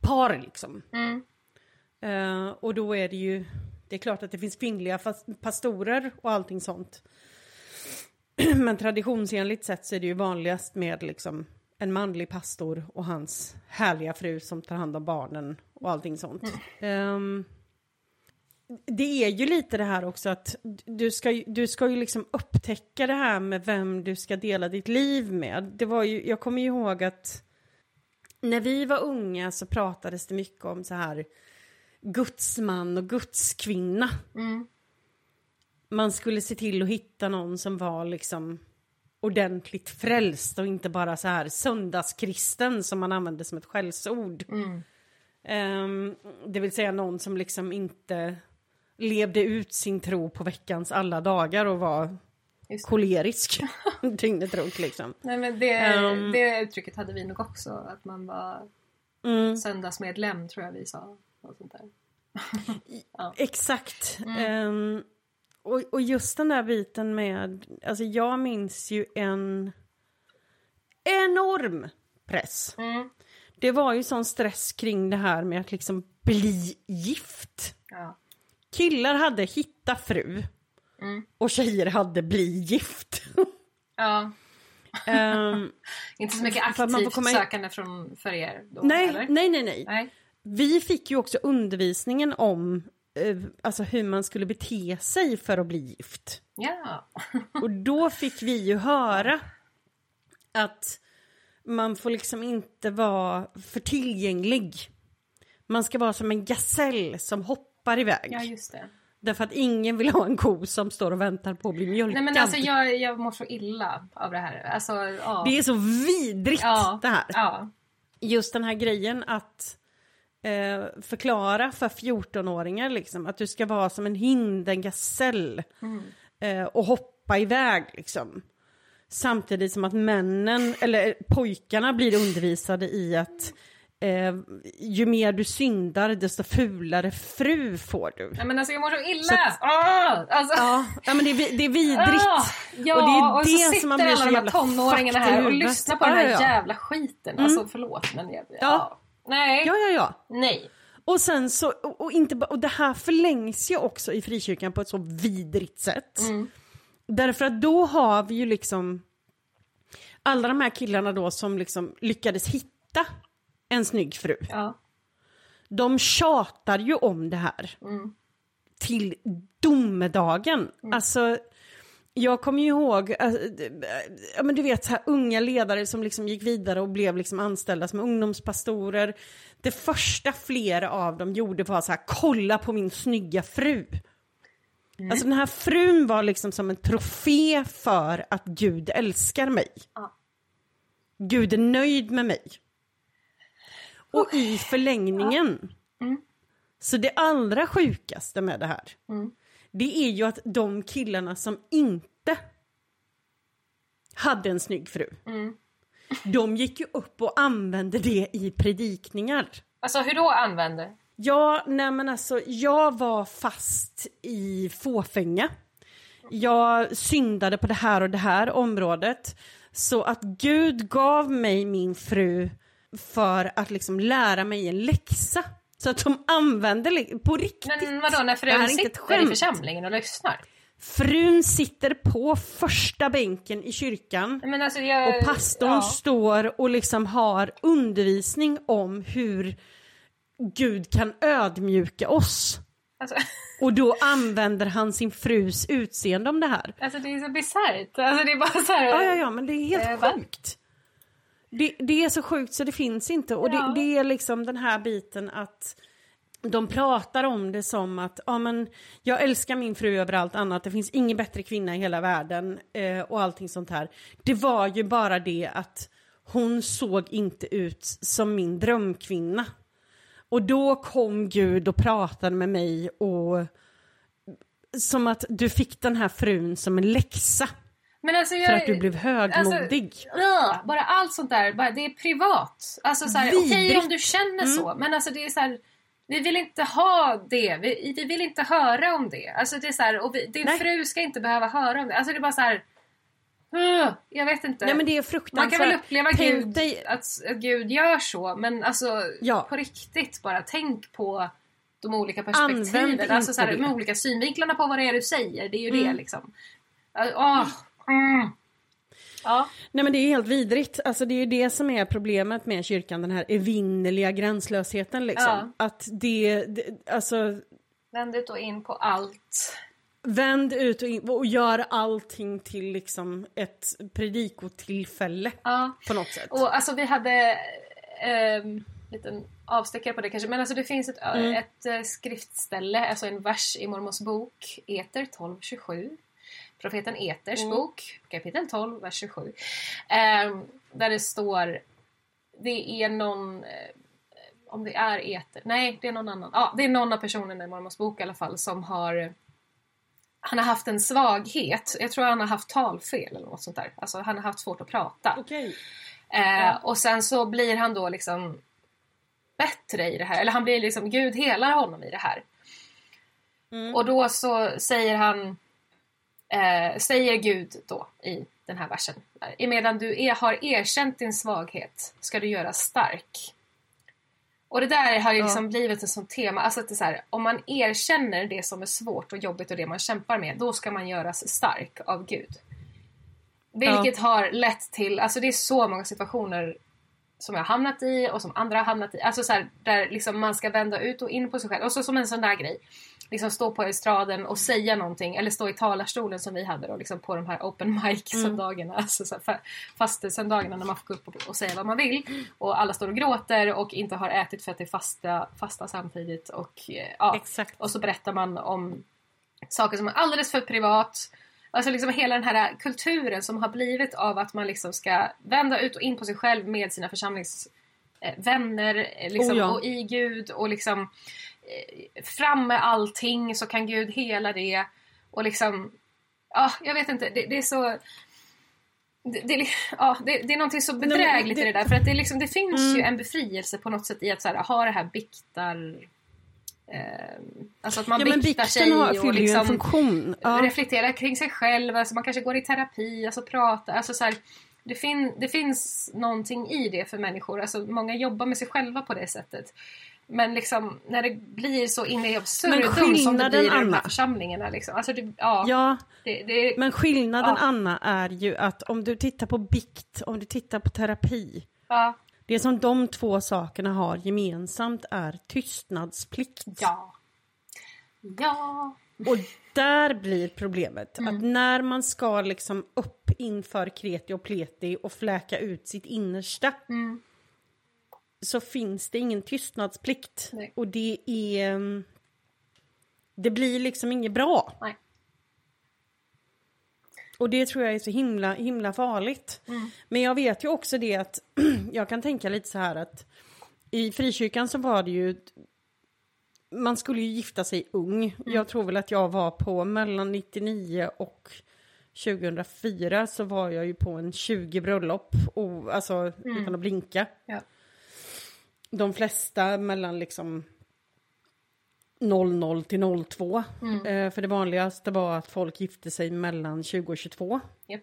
par liksom. Mm. Eh, och då är det ju, det är klart att det finns kvinnliga pastorer och allting sånt. Men traditionsenligt sett så är det ju vanligast med liksom en manlig pastor och hans härliga fru som tar hand om barnen och allting sånt. Ehm, det är ju lite det här också att du ska, du ska ju liksom upptäcka det här med vem du ska dela ditt liv med. Det var ju, jag kommer ju ihåg att när vi var unga så pratades det mycket om så här gudsman och gudskvinna. Mm. Man skulle se till att hitta någon som var liksom ordentligt frälst och inte bara så här söndagskristen som man använde som ett skällsord. Mm. Ehm, det vill säga någon som liksom inte levde ut sin tro på veckans alla dagar och var kolerisk dygnet runt liksom. Nej men det, Ehm. det uttrycket hade vi nog också. Att man var Mm. söndagsmedlem tror jag vi sa. Och sånt där. Exakt. Mm. Ehm, och, och just den där biten med, alltså jag minns ju en enorm press. Mm. Det var ju sån stress kring det här med att liksom bli gift. Ja. Killar hade hitta fru Mm. och tjejer hade bli gift. Ja. Ehm, Inte så mycket aktivt komma sökande från, för er då, nej, eller? nej, nej, nej. Nej. Vi fick ju också undervisningen om eh, alltså hur man skulle bete sig för att bli gift. Ja. Och då fick vi ju höra att man får liksom inte vara för tillgänglig. Man ska vara som en gasell som hoppar iväg. ja, just det. Därför att ingen vill ha en ko som står och väntar på att bli mjölkad. Nej men alltså jag, jag mår så illa av det här. Alltså, ja. Det är så vidrigt ja. det här. Ja. Just den här grejen att eh, förklara för 14-åringar liksom att du ska vara som en hind, en gasell Mm. eh, och hoppa iväg liksom. Samtidigt som att männen, eller pojkarna blir undervisade i att eh, ju mer du syndar desto fulare fru får du. Nej men alltså jag mår så illa! Så att- Åh! alltså. Ja, ja men det är, det är vidrigt. Ah, ja, och det är och så det sitter som man blir så jävla tonåringarna här och lyssnar på den här Ja, ja, ja. jävla skiten. Alltså förlåt men jag, ja. Ja. Nej. Ja, ja, ja. Nej. Och sen så, och, och inte, och det här förlängs ju också i frikyrkan på ett så vidrigt sätt. Därför att då har vi ju liksom alla de här killarna då som liksom lyckades hitta en snygg fru. Ja. De tjatar ju om det här. Till domedagen. Alltså, jag kommer ju ihåg, äh, ja men du vet så här unga ledare som liksom gick vidare och blev liksom anställda som ungdomspastorer. Det första flera av dem gjorde var så här, kolla på min snygga fru. Alltså den här frun var liksom som en trofé för att Gud älskar mig. Ja. Gud är nöjd med mig. Och i förlängningen, så det allra sjukaste med det här, det är ju att de killarna som inte hade en snygg fru, de gick ju upp och använde det i predikningar. Alltså hur då använder? Ja, nej men alltså jag var fast i fåfänga. Jag syndade på det här och det här området. Så att Gud gav mig min fru för att liksom lära mig en läxa. Så att de använde li- på riktigt. Men vadå när frun sitter i församlingen och lyssnar? Frun sitter på första bänken i kyrkan. Alltså jag... Och pastorn ja. står och liksom har undervisning om hur Gud kan ödmjuka oss. Alltså, Och då använder han sin frus utseende om det här. alltså det är så bisarrt. Alltså det är bara så här... Ja, ja, ja, men det är helt va? sjukt. Det, det är så sjukt så det finns inte. Och det, det är liksom den här biten att de pratar om det som att ja, men jag älskar min fru över allt annat, det finns ingen bättre kvinna i hela världen eh, och allting sånt här. Det var ju bara det att hon såg inte ut som min drömkvinna. Och då kom Gud och pratade med mig och som att du fick den här frun som en läxa Men alltså jag... för att du blev högmodig. Alltså, bara allt sånt där, bara, det är privat. Alltså så här, okej. Mm. om du känner så, men alltså det är så här, vi vill inte ha det. Vi, vi vill inte höra om det. Alltså det är så här, och vi, din Nej. fru ska inte behöva höra om det. Alltså det är bara så här, ugh, jag vet inte. Nej men det är Man fruktansvärt. kan väl uppleva Tänk Gud, dig- att, att Gud gör så, men alltså Ja. på riktigt bara tänk på de olika Använd perspektiven. Alltså så här, de det. olika synvinklarna på vad det är du säger. Det är ju det Mm. liksom. Uh, åh, mm. Ja. Nej men det är helt vidrigt. Alltså det är ju det som är problemet med kyrkan, den här evinnerliga gränslösheten liksom. Att det, det, alltså Vänd ut och in på allt. vänd ut och, in, och gör allting till liksom ett predikotillfälle Ja. på något sätt. Och alltså vi hade en liten avstickare på det kanske, men alltså det finns ett, ett eh, skriftställe, alltså en vers i Mormons bok, Eter 12.27. Profeten Eters bok, kapitel 12, vers 27. ehm, där det står, det är någon, eh, om det är Eter, nej det är någon annan, ja det är någon av personerna i Mormons bok i alla fall som har han har haft en svaghet, jag tror han har haft talfel eller något sånt där. Alltså han har haft svårt att prata. Okej. Eh, och sen så blir han då liksom bättre i det här. Eller han blir liksom, Gud helar honom i det här. Mm. Och då så säger han, eh, säger Gud då i den här versen. Emedan du är, har erkänt din svaghet ska du göra stark. Och det där har ju liksom blivit ett sånt tema. Alltså att det är så här, om man erkänner det som är svårt och jobbigt och det man kämpar med, då ska man göras stark av Gud. Vilket har lett till, alltså det är så många situationer som jag har hamnat i och som andra har hamnat i. Alltså så här, där liksom man ska vända ut och in på sig själv. Och så som en sån där grej. Liksom stå på estraden och säga någonting eller stå i talarstolen som vi hade då liksom på de här open mic-söndagarna. Mm. Alltså fastesöndagarna när man får gå upp och, och, säga vad man vill. Och alla står och gråter och inte har ätit för att det är fasta, fasta samtidigt. Och, ja, Exakt. och så berättar man om saker som är alldeles för privat. Alltså liksom hela den här kulturen som har blivit av att man liksom ska vända ut och in på sig själv med sina församlingsvänner liksom, Oh ja. och i Gud och liksom eh, fram med allting så kan Gud hela det och liksom ja, jag vet inte, det, det är så det, det, ja, det, det är någonting så bedrägligt det- i det där för att det, liksom, det finns Mm. ju en befrielse på något sätt i att så här, ha det här biktar eh, alltså att man Ja men biktar sig har, och liksom. Ja. reflektera kring sig själv, alltså man kanske går i terapi, alltså prata, alltså så här, det, fin, det finns någonting i det för människor, alltså många jobbar med sig själva på det sättet. Men liksom när det blir så inne i absurdum som det blir i de här församlingarna liksom. Alltså det, ja, ja, det, det, men skillnaden Ja. Anna är ju att om du tittar på bikt, om du tittar på terapi. ja, Det som de två sakerna har gemensamt är tystnadsplikt. ja. Ja. Och där blir problemet Mm. att när man ska liksom upp inför kreti och pleti och fläka ut sitt innersta Mm. Så finns det ingen tystnadsplikt. Nej. Och det är... mm, Det blir liksom inget bra. Nej. Och det tror jag är så himla, himla farligt. Mm. Men jag vet ju också det att jag kan tänka lite så här att i frikyrkan så var det ju man skulle ju gifta sig ung. Mm. Jag tror väl att jag var på mellan 99 och 2004 så var jag ju på en 20 bröllop, och, alltså utan att blinka. Ja. De flesta mellan liksom 00 till 02. Eh, för det vanligaste var att folk gifte sig mellan 20 och 22. Japp.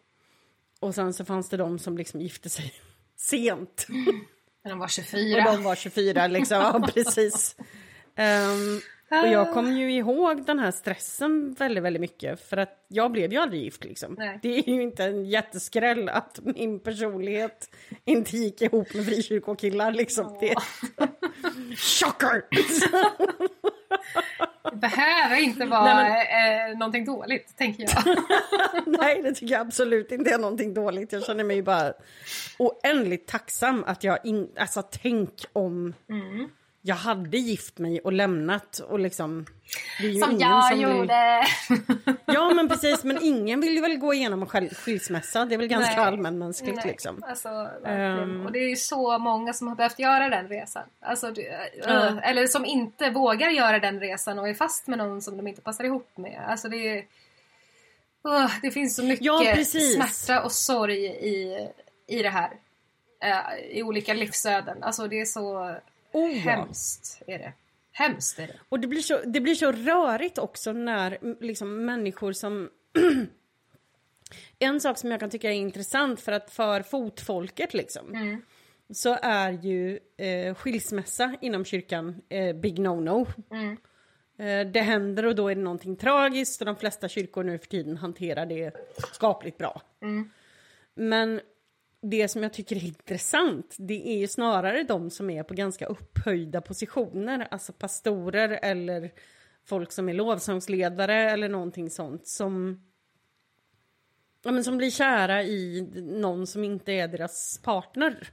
Och sen så fanns det de som liksom gifte sig sent. När de var Och 24. de var 24 liksom, ja precis. Och jag kommer ju ihåg den här stressen väldigt, väldigt mycket. För att jag blev ju aldrig gift liksom. Nej. Det är ju inte en jätteskräll att min personlighet inte gick ihop med frikyrkokillar liksom. Det... Chocker! Det behöver inte vara Nej, eh, någonting dåligt, tänker jag. Nej, det tycker jag absolut inte är någonting dåligt. Jag känner mig bara oändligt tacksam att jag in... Alltså tänk om jag hade gift mig och lämnat och liksom... Som ingen jag som vill- gjorde. Ja men precis, men ingen vill ju väl gå igenom en skilsmässa. Det är väl ganska Nej. allmänmänskligt Nej, liksom. Alltså. Ehm. Och det är ju så många som har behövt göra den resan. Alltså, uh, eller som inte vågar göra den resan och är fast med någon som de inte passar ihop med. Alltså det är... Uh, det finns så mycket Ja, precis. smärta och sorg i, i det här. Eh, I olika livsöden. Alltså det är så Oh, ja. hemskt. Är det. Hemskt är det. Och det blir, så, det blir så rörigt också när mm, liksom, människor som... en sak som jag kan tycka är intressant för att för fotfolket liksom så är ju eh, skilsmässa inom kyrkan eh, big no-no. Eh, det händer och då är det någonting tragiskt och de flesta kyrkor nu för tiden hanterar det skapligt bra. Men det som jag tycker är intressant, det är ju snarare de som är på ganska upphöjda positioner, alltså pastorer eller folk som är lovsångsledare eller någonting sånt som ja, men som blir kära i någon som inte är deras partner.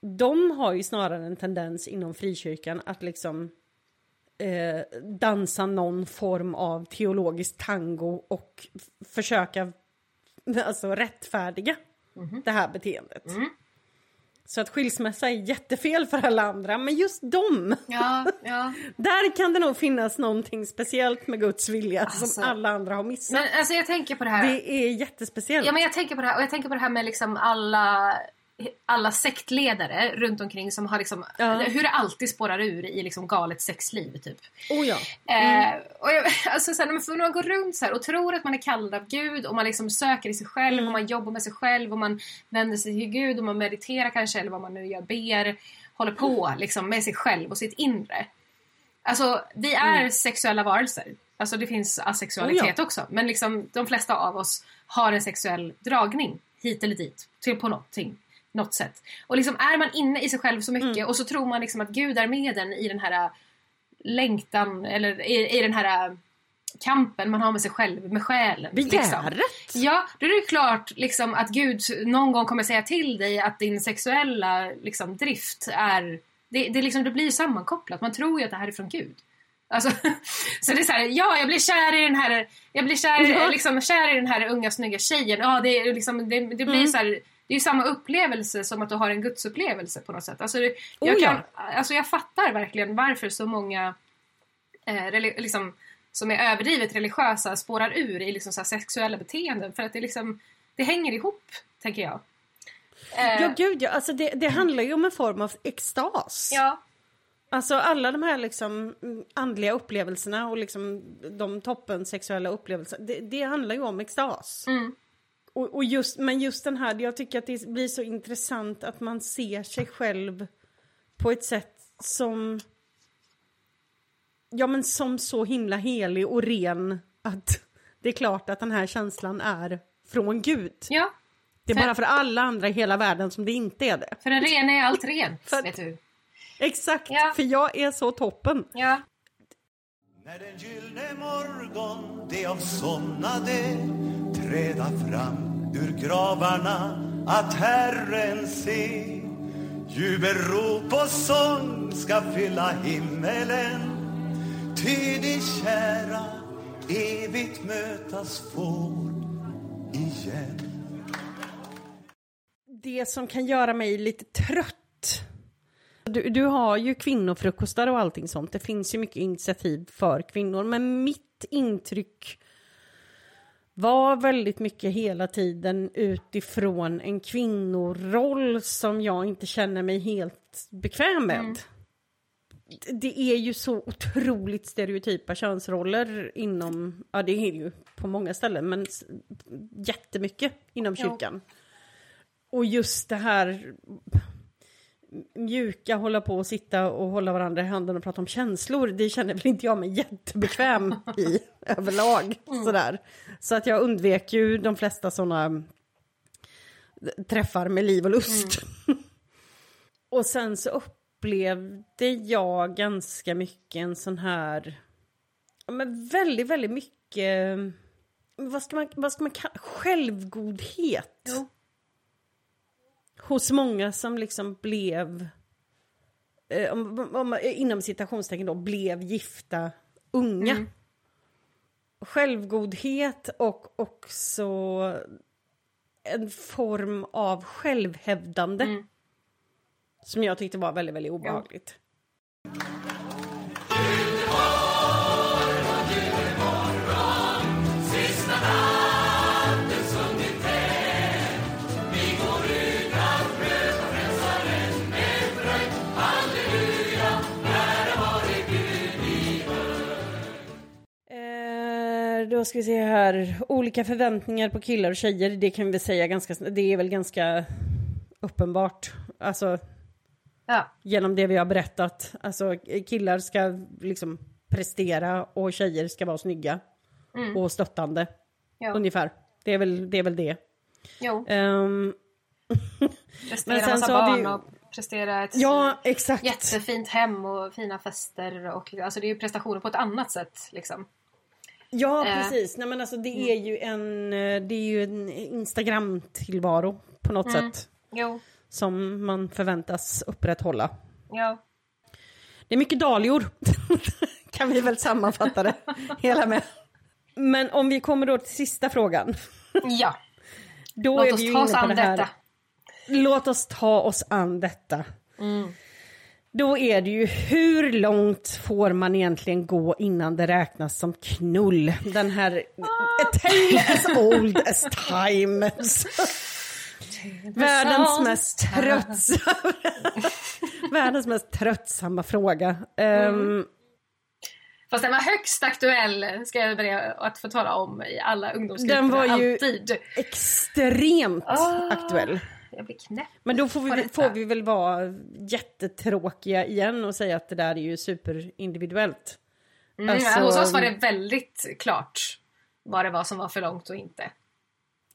De har ju snarare en tendens inom frikyrkan att liksom eh, dansa någon form av teologisk tango och försöka alltså, rättfärdiga det här beteendet. Så att skilsmässa är jättefel för alla andra, men just dem, Ja, ja. där kan det nog finnas någonting speciellt med Guds vilja Alltså. som alla andra har missat. Men alltså jag tänker på det här. Det är jättespeciellt. Ja men jag tänker på det här och jag tänker på det här med liksom alla alla sektledare runt omkring som har liksom, Ja. hur det alltid spårar ur i liksom galet sexliv typ. Oh ja. Eh, och jag, alltså, så här, när man går runt så här och tror att man är kallad av Gud och man liksom söker i sig själv Mm. och man jobbar med sig själv och man vänder sig till Gud och man mediterar kanske eller vad man nu gör, ber, håller på liksom med sig själv och sitt inre. Alltså vi är sexuella varelser. Alltså det finns asexualitet Mm. Oh ja. också. Men liksom de flesta av oss har en sexuell dragning hit eller dit. Till på någonting. Något sätt. Och liksom är man inne i sig själv så mycket Mm. och så tror man liksom att Gud är med en i den här äh, längtan eller i, i den här äh, kampen man har med sig själv, med själen. liksom. Begäret. Ja, då är det klart liksom, att Gud någon gång kommer säga till dig att din sexuella liksom, drift är... Det, det, liksom, det blir sammankopplat. Man tror ju att det här är från Gud. Alltså, så det är så här, ja jag blir kär i den här, jag blir kär, Ja. liksom, kär i den här unga snygga tjejen. Ja, det, är liksom, det, det blir Mm. så här, det är ju samma upplevelse som att du har en gudsupplevelse på något sätt. Alltså, det, Oh, jag, ja. kan, alltså, jag fattar verkligen varför så många eh, liksom, som är överdrivet religiösa spårar ur i liksom, så sexuella beteenden. För att det, liksom, det hänger ihop, tänker jag. Eh, Ja, gud ja. Alltså det, det handlar ju om en form av extas. ja. Alltså alla de här liksom andliga upplevelserna och liksom de toppen sexuella upplevelserna. Det, det handlar ju om extas. Mm. Och, och just, men just den här, jag tycker att det blir så intressant att man ser sig själv på ett sätt som... Ja men som så himla helig och ren att det är klart att den här känslan är från Gud. ja, Det är För- bara för alla andra i hela världen som det inte är det. för den rena är allt rent, För- vet du. Exakt, Ja. för jag är så toppen. Ja. När den gyllne morgon de avsomnade träda fram ur gravarna att Herren se Jubelrop och sång ska fylla himmelen ty de kära evigt mötas får igen Det som kan göra mig lite trött. Du, du har ju kvinnofrukostar och allting sånt. Det finns ju mycket initiativ för kvinnor. Men mitt intryck var väldigt mycket hela tiden utifrån en kvinnoroll som jag inte känner mig helt bekväm med. Det är ju så otroligt stereotypa könsroller inom, ja det är ju på många ställen, men jättemycket inom Jo. kyrkan. Och just det här mjuka, hålla på och sitta och hålla varandra i handen och prata om känslor, det känner väl inte jag mig jättebekväm i överlag. Sådär. Så att jag undvek ju de flesta sådana träffar med liv och lust. och sen så upplevde jag ganska mycket en sån här, ja, men väldigt, väldigt mycket, vad ska man, vad ska man kalla, självgodhet Jo. Hos många som liksom blev, eh, om, om, inom citationstecken då, blev gifta unga. Mm. Självgodhet och också en form av självhävdande. Mm. Som jag tyckte var väldigt, väldigt obehagligt. Eh, då ska vi se här. Olika förväntningar på killar och tjejer. Det kan vi säga ganska Det är väl ganska uppenbart. Alltså Ja. genom det vi har berättat. Alltså killar ska liksom prestera och tjejer ska vara snygga. Och stöttande. Mm. Ja. Ungefär. Det är väl det. Är väl det. Jo. Ehm, Prestera Men sen massa så barn vi och prestera ett ja, exakt. jättefint hem och fina fester. Och, alltså det är ju prestationer på ett annat sätt. Liksom. Ja, Eh. precis. Nej, men alltså, det, är ju en, eh, det är ju en Instagram-tillvaro på något Mm. sätt. Jo. Som man förväntas upprätthålla. Ja. Det är mycket dahlior, kan vi väl sammanfatta det hela med. Men om vi kommer då till sista frågan. ja. Då Låt är oss vi ta oss an det detta. Låt oss ta oss an detta. Mm. Då är det ju hur långt får man egentligen gå innan det räknas som knull? Den här a tale as old as time. Världens mest tröttsamma... Världens mest tröttsamma fråga. Um, Fast den var högst aktuell, ska jag börja att få tala om i alla ungdomsgrupper. Den var ju alltid. extremt Ah. aktuell. Jag blir knäpp. Men då får vi, får vi väl vara jättetråkiga igen och säga att det där är ju superindividuellt. Mm, Alltså- Hos oss var det väldigt klart vad det var som var för långt och inte.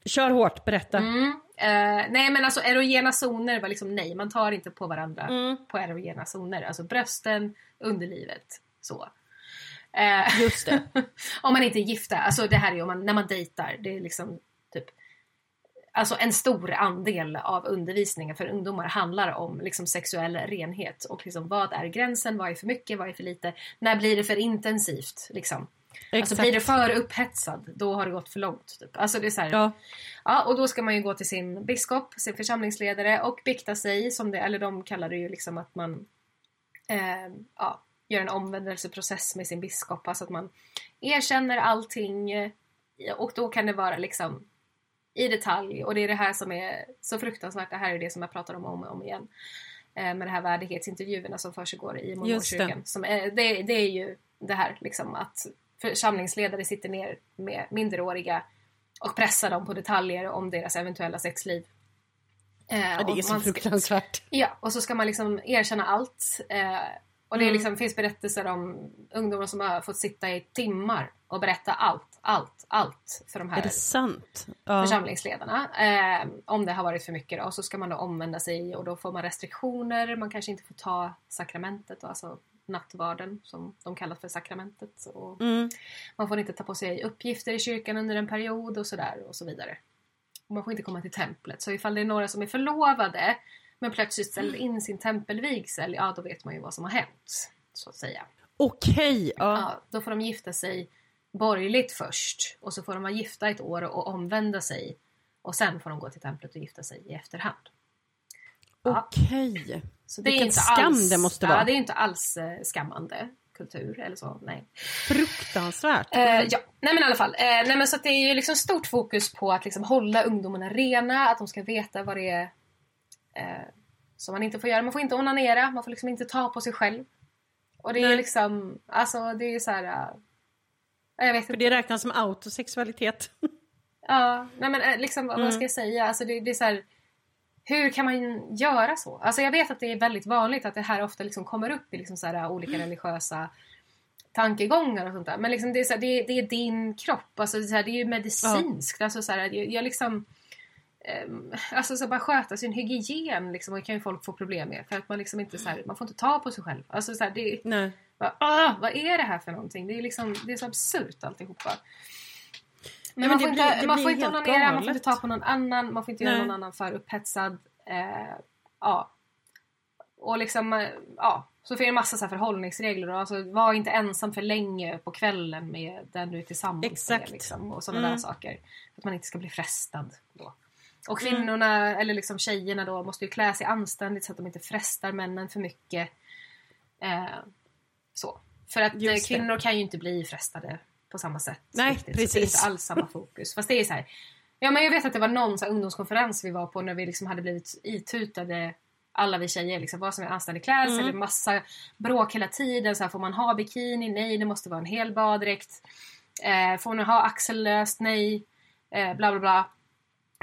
Kör hårt, berätta. Mm. Eh, nej men alltså erogena zoner var liksom nej, man tar inte på varandra Mm. på erogena zoner. Alltså brösten, underlivet, så. Eh, Just det. om man inte är gifta, alltså det här är om man, när man dejtar, det är liksom Alltså en stor andel av undervisningen för ungdomar handlar om liksom sexuell renhet och liksom vad är gränsen, vad är för mycket, vad är för lite, när blir det för intensivt liksom. Alltså Exakt. blir det för upphetsad, då har det gått för långt. Typ. Alltså det är så här, Ja. Ja, och då ska man ju gå till sin biskop, sin församlingsledare och bikta sig, som det, eller de kallar det ju liksom att man eh, ja, gör en omvändelseprocess med sin biskop, alltså att man erkänner allting och då kan det vara liksom i detalj och det är det här som är så fruktansvärt, det här är det som jag pratar om om och om igen eh, med de här värdighetsintervjuerna som försiggår i mormonkyrkan. Är, det, det är ju det här liksom att församlingsledare sitter ner med minderåriga och pressar dem på detaljer om deras eventuella sexliv. Eh, Ja, det är så man ska- fruktansvärt. Ja, och så ska man liksom erkänna allt. Eh, och det Mm. liksom, finns berättelser om ungdomar som har fått sitta i timmar och berätta allt, allt, allt för de Är här? Ja. församlingsledarna. Eh, om det har varit för mycket då. Så ska man då omvända sig och då får man restriktioner. Man kanske inte får ta sakramentet, alltså nattvarden som de kallar för sakramentet. Och Mm. Man får inte ta på sig uppgifter i kyrkan under en period och sådär och så vidare. Och man får inte komma till templet. Så ifall det är några som är förlovade men plötsligt ställer in sin tempelvigsel, ja då vet man ju vad som har hänt. Så att säga. Okej, ja. Ja, då får de gifta sig borgerligt först och så får de vara gifta ett år och omvända sig och sen får de gå till templet och gifta sig i efterhand. Ja. Okej. Så det är Vilken inte skam alls, det måste Ja, vara. det är inte alls eh, skammande kultur eller så, nej. Fruktansvärt. Eh, ja, nej men i alla fall. Eh, nej men så att det är ju liksom stort fokus på att liksom hålla ungdomarna rena, att de ska veta vad det är eh, som man inte får göra. Man får inte onanera, man får liksom inte ta på sig själv. Och det är Nej. liksom, alltså det är så här. eh, jag vet För inte. det räknas som autosexualitet. Ja, nej men eh, liksom Mm. vad ska jag säga? Alltså det, det är så här. Hur kan man göra så? Alltså jag vet att det är väldigt vanligt att det här ofta liksom kommer upp i liksom så här olika Mm. religiösa tankegångar och sånt där. Men liksom det, är så här, det, det är din kropp, alltså det är, så här, det är ju medicinskt. Alltså så här, jag, jag liksom... ehm, alltså så bara sköta sin hygien liksom, och kan ju folk få problem med. För att man liksom inte så här, man får inte ta på sig själv. Alltså så här, det, Nej. bara, vad är det här för någonting? Det är liksom, det är så absurt alltihopa. Men men man får blir- inte, man får onanera, man får inte ta på någon annan, man får inte göra Nej. någon annan för upphetsad. Eh, ja. Och liksom, eh, ja. Så finns det en massa så förhållningsregler. och Alltså, var inte ensam för länge på kvällen med den du är tillsammans Exakt. med. Liksom, och sådana Mm. där saker. För att man inte ska bli frestad då. Och kvinnorna, eller liksom tjejerna då, måste ju klä sig anständigt så att de inte frestar männen för mycket. Eh, så. För att eh, Just det. kvinnor kan ju inte bli frestade på samma sätt. Nej, riktigt. Så det är precis. inte alls samma fokus. Fast det är så här. Ja men jag vet att det var någon så här, ungdomskonferens vi var på när vi liksom hade blivit itutade alla vi tjejer, liksom, vad som är anständig klädsel. Mm. Det massa bråk hela tiden. Så här, får man ha bikini? Nej, det måste vara en hel baddräkt. Eh, får man ha axellöst? Nej. Eh, bla bla bla.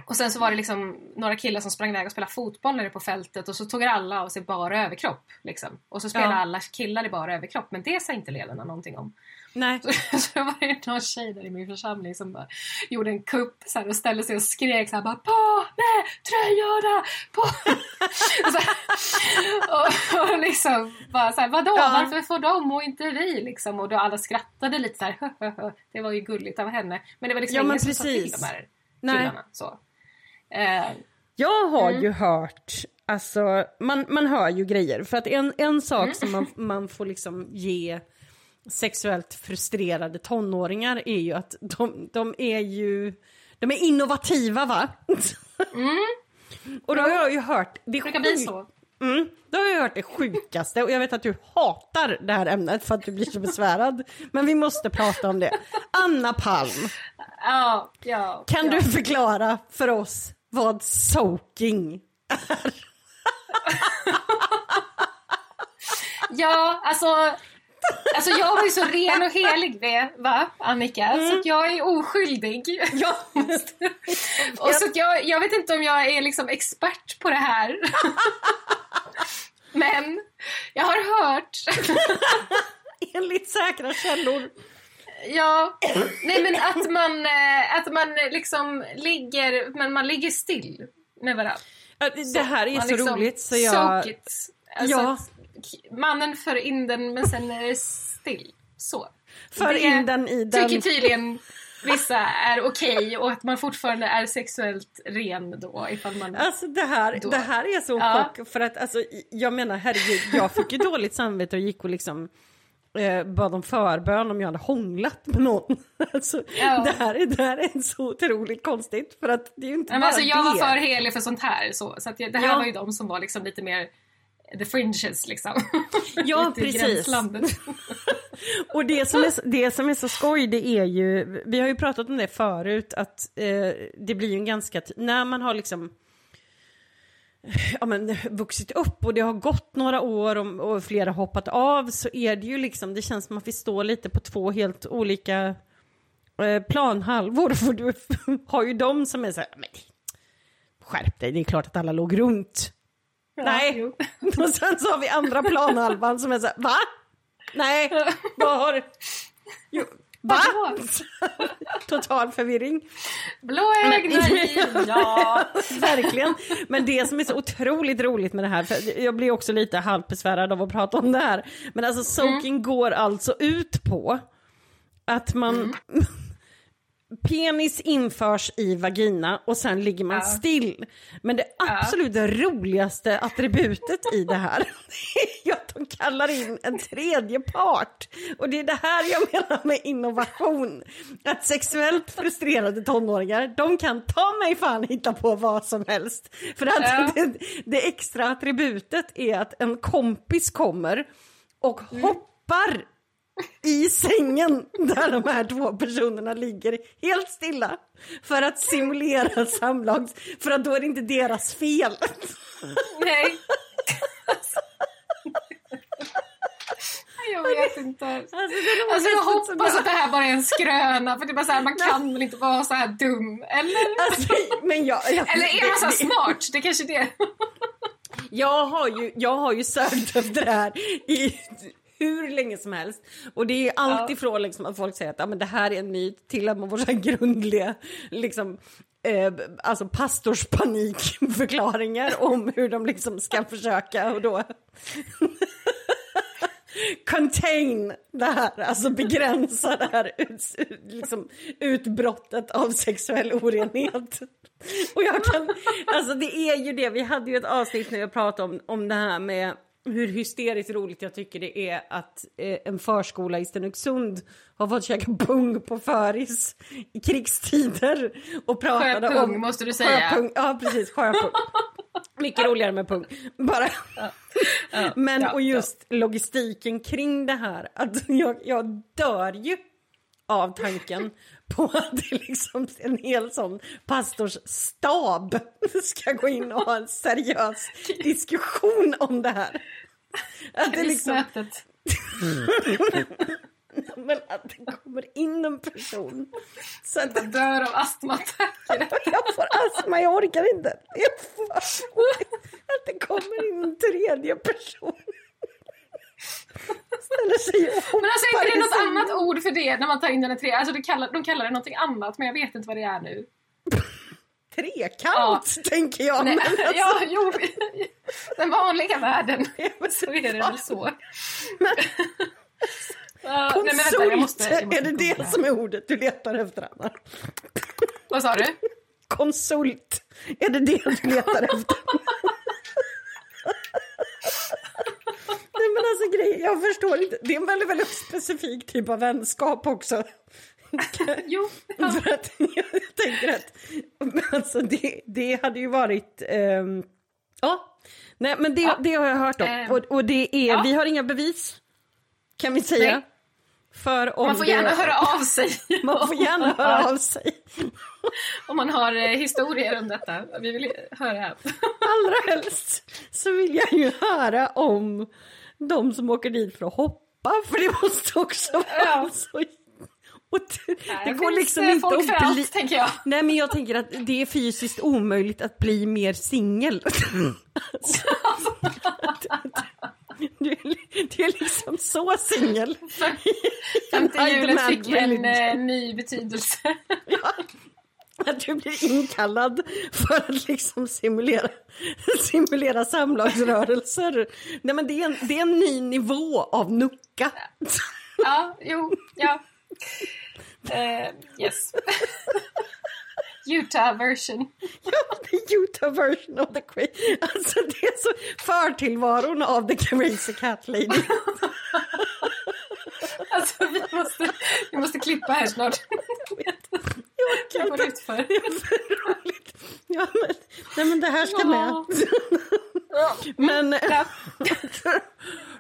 Och sen så var det liksom några killar som sprang iväg och spelade fotboll nere på fältet och så tog alla av sig bara överkropp. Liksom. Och så spelade Ja. alla killar i bara överkropp men det sa inte ledarna någonting om. Nej. Så, så var det någon tjej där i min församling som bara gjorde en kupp så här, och ställde sig och skrek så här bara på med tröjorna! På! och, så här, och, och liksom bara så här, vadå Ja. varför får de och inte vi liksom? Och då alla skrattade lite så här, det var ju gulligt av henne. Men det var liksom Ja, ingen som sa till de här Nej. killarna. Så. Eh, Jag har Mm. ju hört, alltså man, man hör ju grejer. För att en, en sak Mm. som man, man får liksom ge sexuellt frustrerade tonåringar är ju att de, de är ju, de är innovativa va? Och då har jag ju hört, det brukar bli så. Mm, då har jag hört det sjukaste och jag vet att du hatar det här ämnet för att du blir så besvärad. Men vi måste prata om det. Anna Palm, Ja, ja. kan ja. du förklara för oss vad soaking Ja, alltså, alltså jag var ju så ren och helig det, va, Annika? Mm. Så jag är oskyldig. Ja. och så jag, jag vet inte om jag är liksom expert på det här. Men jag har hört. Enligt säkra källor. Ja, nej men att man, eh, att man liksom ligger, men man ligger still med varandra. Det här är så, liksom roligt så jag... Alltså ja. Mannen för in den men sen är det still. Så. För det in den i den. tycker tydligen vissa är okej okay, och att man fortfarande är sexuellt ren då ifall man... Alltså det här, det här är så ja. chock för att alltså jag menar herregud jag fick ju dåligt samvete och gick och liksom eh, bad om förbön om jag hade hånglat med någon. Alltså, ja. det, här är, det här är så otroligt konstigt för att det är inte men bara alltså, Jag det. var för helig för sånt här så, så att det här ja. var ju de som var liksom lite mer the fringes liksom. Ja, precis. och det som, är, det som är så skoj det är ju, vi har ju pratat om det förut, att eh, det blir ju en ganska, när man har liksom ja, men, vuxit upp och det har gått några år och, och flera hoppat av så är det ju liksom, det känns som att vi står lite på två helt olika eh, planhalvor. För du har ju de som är så här, men skärp dig, det är klart att alla låg runt. Ja, Nej, jo. och sen så har vi andra planhalvan som är så här, va? Nej, vad har... Jo, Va? Total förvirring. Blåögd, ja. Verkligen. Men det som är så otroligt roligt med det här, för jag blir också lite halvbesvärad av att prata om det här. Men alltså soaking mm. går alltså ut på att man mm. penis införs i vagina och sen ligger man ja. still. Men det absolut ja. roligaste attributet i det här är att de kallar in en tredje part. Och det är det här jag menar med innovation. Att sexuellt frustrerade tonåringar, de kan ta mig fan hitta på vad som helst. För att ja. det, det, extra attributet är att en kompis kommer och mm. hoppar i sängen där de här två personerna ligger helt stilla för att simulera samlag, för att då är det inte deras fel. Nej. Jag vet inte. Alltså, alltså jag hoppas att det här bara är en skröna för det är bara så här, man kan väl inte vara så här dum, eller? Alltså, men jag, jag, eller är man så här smart? Det kanske är det. Jag har ju, jag har ju sökt efter det här i hur länge som helst. Och det är alltifrån ja. liksom att folk säger att ja, men det här är en myt till att man får så grundliga liksom, eh, alltså pastorspanikförklaringar om hur de liksom ska försöka och då contain det här, alltså begränsa det här ut, liksom, utbrottet av sexuell orenhet. Och jag kan, alltså det är ju det, vi hade ju ett avsnitt när jag pratade om, om det här med hur hysteriskt roligt jag tycker det är att eh, en förskola i Stenungsund har fått käka pung på föris i krigstider och pratade sjöpung, om... måste du säga. Sjöpung, ja, precis. Sjöpung. Mycket roligare med pung. Bara. Ja. Ja. Men ja, och just logistiken kring det här. Att jag, jag dör ju av tanken på att det liksom en hel sån pastorsstab ska gå in och ha en seriös diskussion om det här. Att det liksom... Men att det kommer in en person. Så att jag dör av astmaattacker. jag får astma, jag orkar inte. Jag får... Att det kommer in en tredje person. Ställer sig och Men alltså är inte det något sin... annat ord för det när man tar in den i tre? Alltså de kallar, de kallar det någonting annat men jag vet inte vad det är nu. Trekant ja. tänker jag. Nej, alltså... Ja, jo. Den vanliga världen så är det väl så. Men... Uh, Konsult, nej, vänta, jag måste, jag måste är det det som är ordet du letar efter Anna? Vad sa du? Konsult, är det det du letar efter? Nej men alltså grej, jag förstår inte. Det är en väldigt, väldigt specifik typ av vänskap också. jo. Ja. För att jag tänker att alltså det, det hade ju varit... Um, ja, nej men det, ja. det har jag hört om. Um, och, och det är, ja. vi har inga bevis kan vi säga. Nej. För om Man får det- gärna höra av sig. Man får gärna höra av sig. Om man har eh, historier om detta. Vi vill höra. Allra helst så vill jag ju höra om de som åker dit för att hoppa, för det måste också vara Ja. så... Och det, det Här går liksom eh, inte att bli... allt, tänker jag. Nej men jag tänker att det är fysiskt omöjligt att bli mer singel. Alltså, du, är- du är liksom så singel. Femte hjulet fick en eh, ny betydelse. Att du blir inkallad för att liksom simulera, simulera samlagsrörelser. Nej men det är, en, det är en ny nivå av nucka. ja, jo, ja. Eh, yes. Utah version. Ja, the Utah version of the crazy. Alltså det är så förtillvaron av the crazy cat lady. Alltså vi måste, vi måste klippa här snart. Jag orkar inte. Det för roligt. Ja, men, nej men det här ska med. Ja. Men Ja.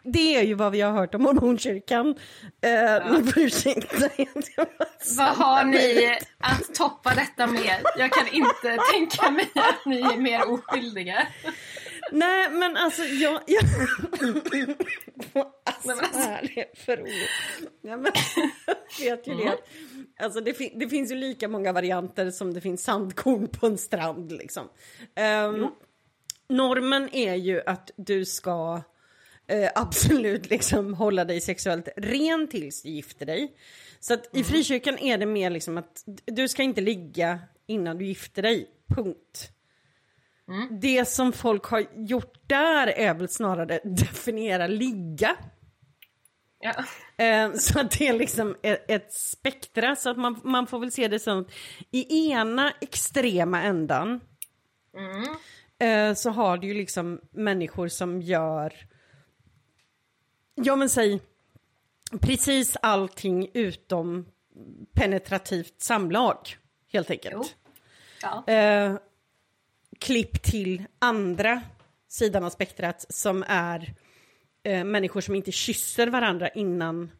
det är ju vad vi har hört om mormonkyrkan. Eh, Ni får ursäkta. Vad har ni att toppa detta med? Jag kan inte tänka mig att ni är mer oskyldiga. Nej men alltså jag... jag... alltså, Nej, men alltså- är det för ord? Ja, men, vet ju det. Alltså det, fin- det finns ju lika många varianter som det finns sandkorn på en strand liksom. Ehm, normen är ju att du ska eh, absolut liksom hålla dig sexuellt ren tills du gifter dig. Så att i frikyrkan är det mer liksom att du ska inte ligga innan du gifter dig, punkt. Det som folk har gjort där är väl snarare definiera ligga. Ja. Eh, så att det är liksom ett, ett spektra, så att man, man får väl se det som att i ena extrema ändan eh, så har du ju liksom människor som gör, ja men säg, precis allting utom penetrativt samlag, helt enkelt. Ja. Eh, klipp till andra sidan av spektrat som är eh, människor som inte kysser varandra innan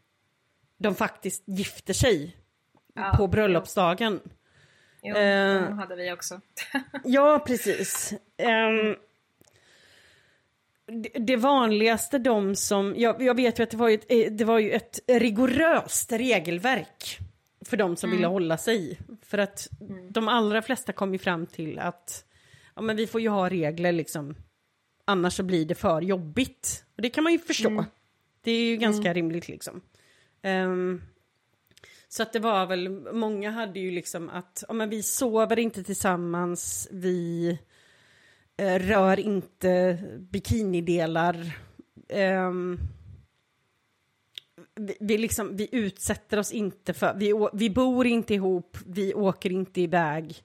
de faktiskt gifter sig Ja, på bröllopsdagen. Jo, Eh. de hade vi också. Ja, precis. Ehm, det, vanligaste de som, jag, jag vet ju att det var ju ett, eh, det var ju ett rigoröst regelverk för de som ville hålla sig. För att de allra flesta kom ju fram till att ja, men vi får ju ha regler liksom, annars så blir det för jobbigt. Och det kan man ju förstå. Det är ju ganska rimligt liksom. Ehm, så att det var väl, många hade ju liksom att ja, men vi sover inte tillsammans, vi eh, rör inte bikinidelar. ehm, vi, vi, liksom, vi utsätter oss inte för, vi, vi bor inte ihop, vi åker inte iväg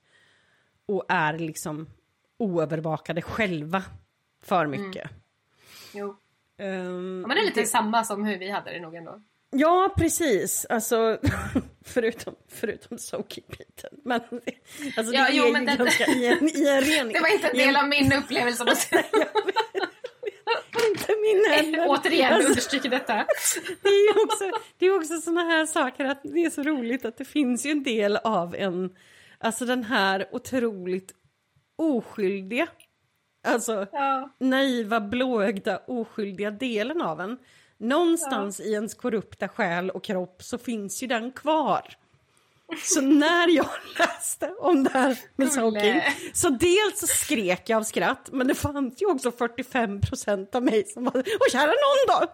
och är liksom oövervakade själva för mycket. Jo. Ehm, Ja, men det är lite samma som hur vi hade det nog ändå. Ja, precis. Alltså, förutom, förutom Soaky-biten. Men alltså, Ja, det jo, är men ju ganska i en, i en ren... Det var inte en del av min upplevelse. jag Inte min heller. Återigen Alltså, understryker detta. det är ju också, det är också såna här saker att det är så roligt att det finns ju en del av en... Alltså den här otroligt oskyldiga, alltså Ja. naiva, blåögda, oskyldiga delen av en. Någonstans i ens korrupta själ och kropp så finns ju den kvar. Så när jag läste om det här med. Soaking så dels så skrek jag av skratt men det fanns ju också 45 procent av mig som var Åh kära någon då!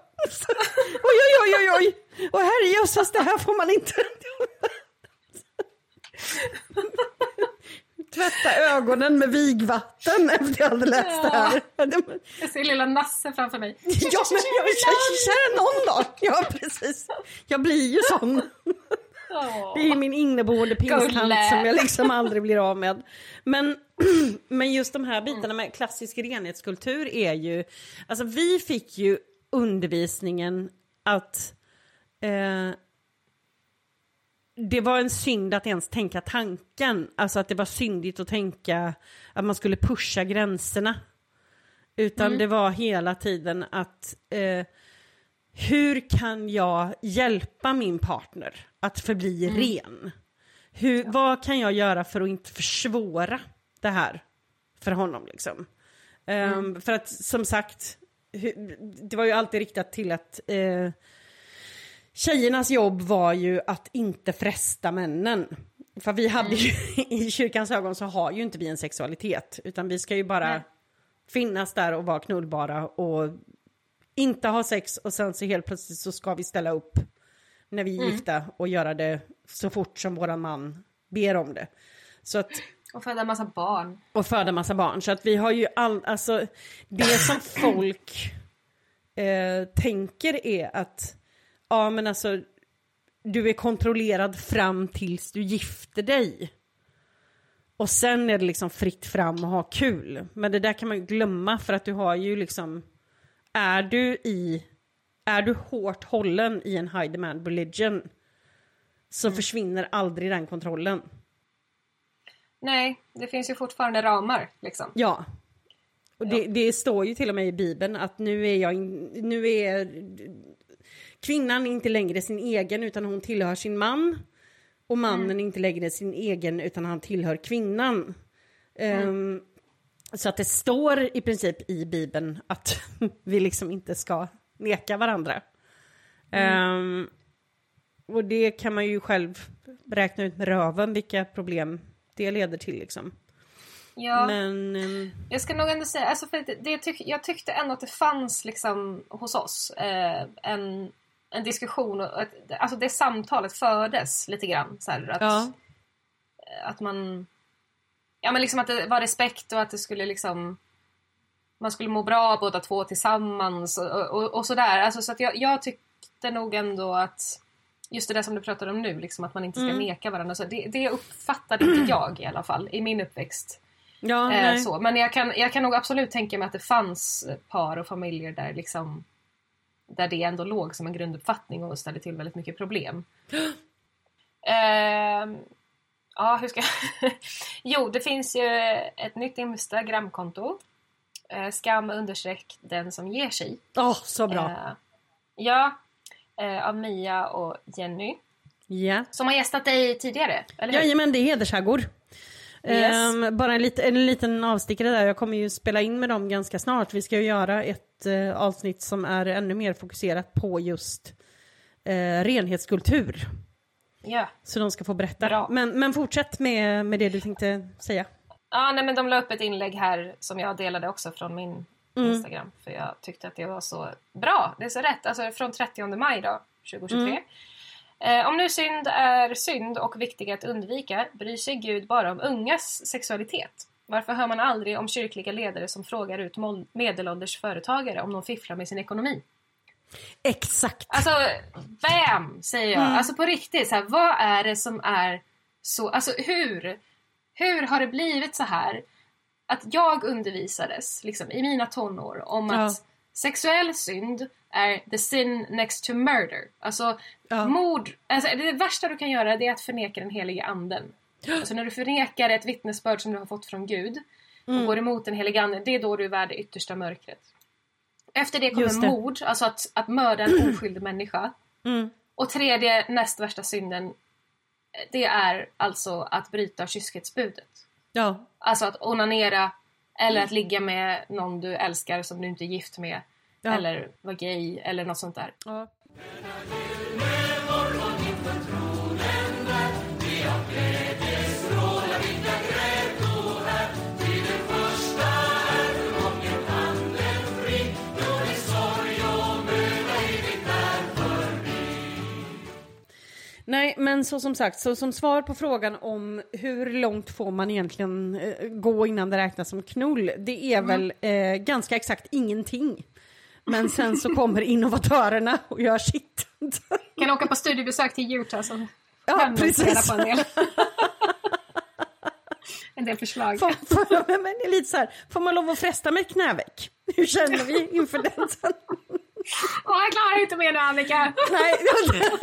Oj oj oj oj! Och herrejösses det här får man inte... Tvätta ögonen med vigvatten efter jag hade läst det här. Jag ser lilla Nasse framför mig. Ja, men jag, kära, kära någon då! Ja, precis. Jag blir ju sån. Det är min inneboende Gulle. som jag liksom aldrig blir av med. Men, men just de här bitarna med klassisk renhetskultur är ju... Alltså vi fick ju undervisningen att eh, det var en synd att ens tänka tanken. Alltså att det var syndigt att tänka att man skulle pusha gränserna. Utan det var hela tiden att eh, hur kan jag hjälpa min partner att förbli ren? Hur, Vad kan jag göra för att inte försvåra det här för honom? Liksom? Ehm, för att som sagt, det var ju alltid riktat till att eh, tjejernas jobb var ju att inte fresta männen. För vi hade ju, i kyrkans ögon så har ju inte vi en sexualitet, utan vi ska ju bara Nej. finnas där och vara knullbara och inte ha sex och sen så helt plötsligt så ska vi ställa upp när vi är gifta och göra det så fort som våran man ber om det. Så att, Och föda massa barn. och föda massa barn. Så att vi har ju all, alltså det som folk eh, tänker är att, ja men alltså, du är kontrollerad fram tills du gifter dig. Och sen är det liksom fritt fram och ha kul. Men det där kan man ju glömma för att du har ju liksom, är du i, är du hårt hållen i en high demand religion så försvinner aldrig den kontrollen. Nej, det finns ju fortfarande ramar liksom. Ja. Och det, det står ju till och med i Bibeln att nu är jag nu är kvinnan inte längre sin egen utan hon tillhör sin man. Och mannen är inte längre sin egen utan han tillhör kvinnan. Ehm, så att det står i princip i Bibeln att vi liksom inte ska neka varandra. Ehm, och det kan man ju själv räkna ut med röven vilka problem det leder till liksom. Ja, Men... ehm, jag ska nog ändå säga, alltså för det, det tyck, jag tyckte ändå att det fanns liksom hos oss eh, en, en diskussion, och ett, alltså det samtalet fördes lite grann. Så här, att, Ja. att man... Ja men liksom att det var respekt och att det skulle liksom... Man skulle må bra båda två tillsammans och, och, och sådär. Alltså, så att jag, jag tyckte nog ändå att just det där som du pratar om nu, liksom att man inte ska Mm. neka varandra. Så det, det uppfattade inte jag i alla fall i min uppväxt. Ja, Eh, så. Men jag kan, jag kan nog absolut tänka mig att det fanns par och familjer där liksom där det ändå låg som en grunduppfattning och ställde till väldigt mycket problem. Ehm, ja, hur ska jag... jo, det finns ju ett nytt Instagramkonto. Eh, skam understreck den som ger sig. Åh, så bra. Eh, ja, eh, av Mia och Jenny. Ja. Som har gästat dig tidigare, eller hur? Jajamän, det är hederssaggor. Yes. Ehm, bara en, lit, en liten avstickare där, jag kommer ju spela in med dem ganska snart. Vi ska ju göra ett eh, avsnitt som är ännu mer fokuserat på just eh, renhetskultur. Ja. Så de ska få berätta. Bra. Men, men fortsätt med, med det du tänkte säga. Ja, nej, men de la upp ett inlägg här som jag delade också från min Mm. Instagram. För jag tyckte att det var så bra. Det är så rätt. Alltså från 30 maj då, 2023. Mm. Eh, om nu synd är synd och viktig att undvika bryr sig Gud bara om ungas sexualitet. Varför hör man aldrig om kyrkliga ledare som frågar ut medelålders företagare om de fifflar med sin ekonomi? Exakt. Alltså, bam! Säger jag. Alltså på riktigt, så här, vad är det som är så... Alltså hur? Hur har det blivit så här? Att jag undervisades liksom, i mina tonår om Ja. att sexuell synd är the sin next to murder. Alltså Ja. mord, alltså, det värsta du kan göra det är att förneka den helige anden. Alltså när du förnekar ett vittnesbörd som du har fått från Gud och Mm. går emot den helige anden, det är då du är värd det yttersta mörkret. Efter det kommer det. mord, alltså att, att mörda en oskyldig människa. Mm. Och tredje, näst värsta synden, det är alltså att bryta kyskhetsbudet. Ja. Alltså att onanera eller att ligga med någon du älskar som du inte är gift med. Ja. Eller vara gay eller något sånt där. ja. Nej, men så som sagt, så som svar på frågan om hur långt får man egentligen eh, gå innan det räknas som knull, det är väl eh, ganska exakt ingenting. Men sen så kommer innovatörerna och gör sitt. Kan åka på studiebesök till Utah så Ja, precis. på en del. en del förslag. Får, får, men det är lite så här, får man lov att fresta med knäveck? Hur känner vi inför den? Åh, jag klarar inte mer nu Annika! Nej, Oh,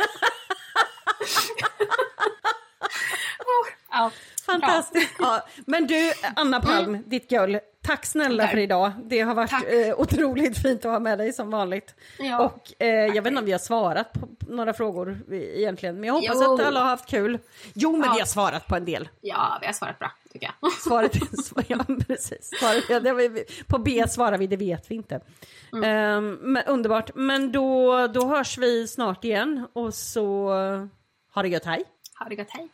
ja. Fantastiskt. Ja. Men du, Anna Palm, mm. ditt gull, tack snälla för idag. Det har varit eh, otroligt fint att ha med dig som vanligt. Ja. Och eh, jag vet inte om vi har svarat på några frågor egentligen, men jag hoppas jo. att alla har haft kul. Jo, men ja. vi har svarat på en del. Ja, vi har svarat bra, tycker jag. Svaret, ja, precis. Svaret, ja, det, på B svarar vi, det vet vi inte. Mm. Um, men, underbart, men då, då hörs vi snart igen och så ha det gött, hej! Ha det gott, hej!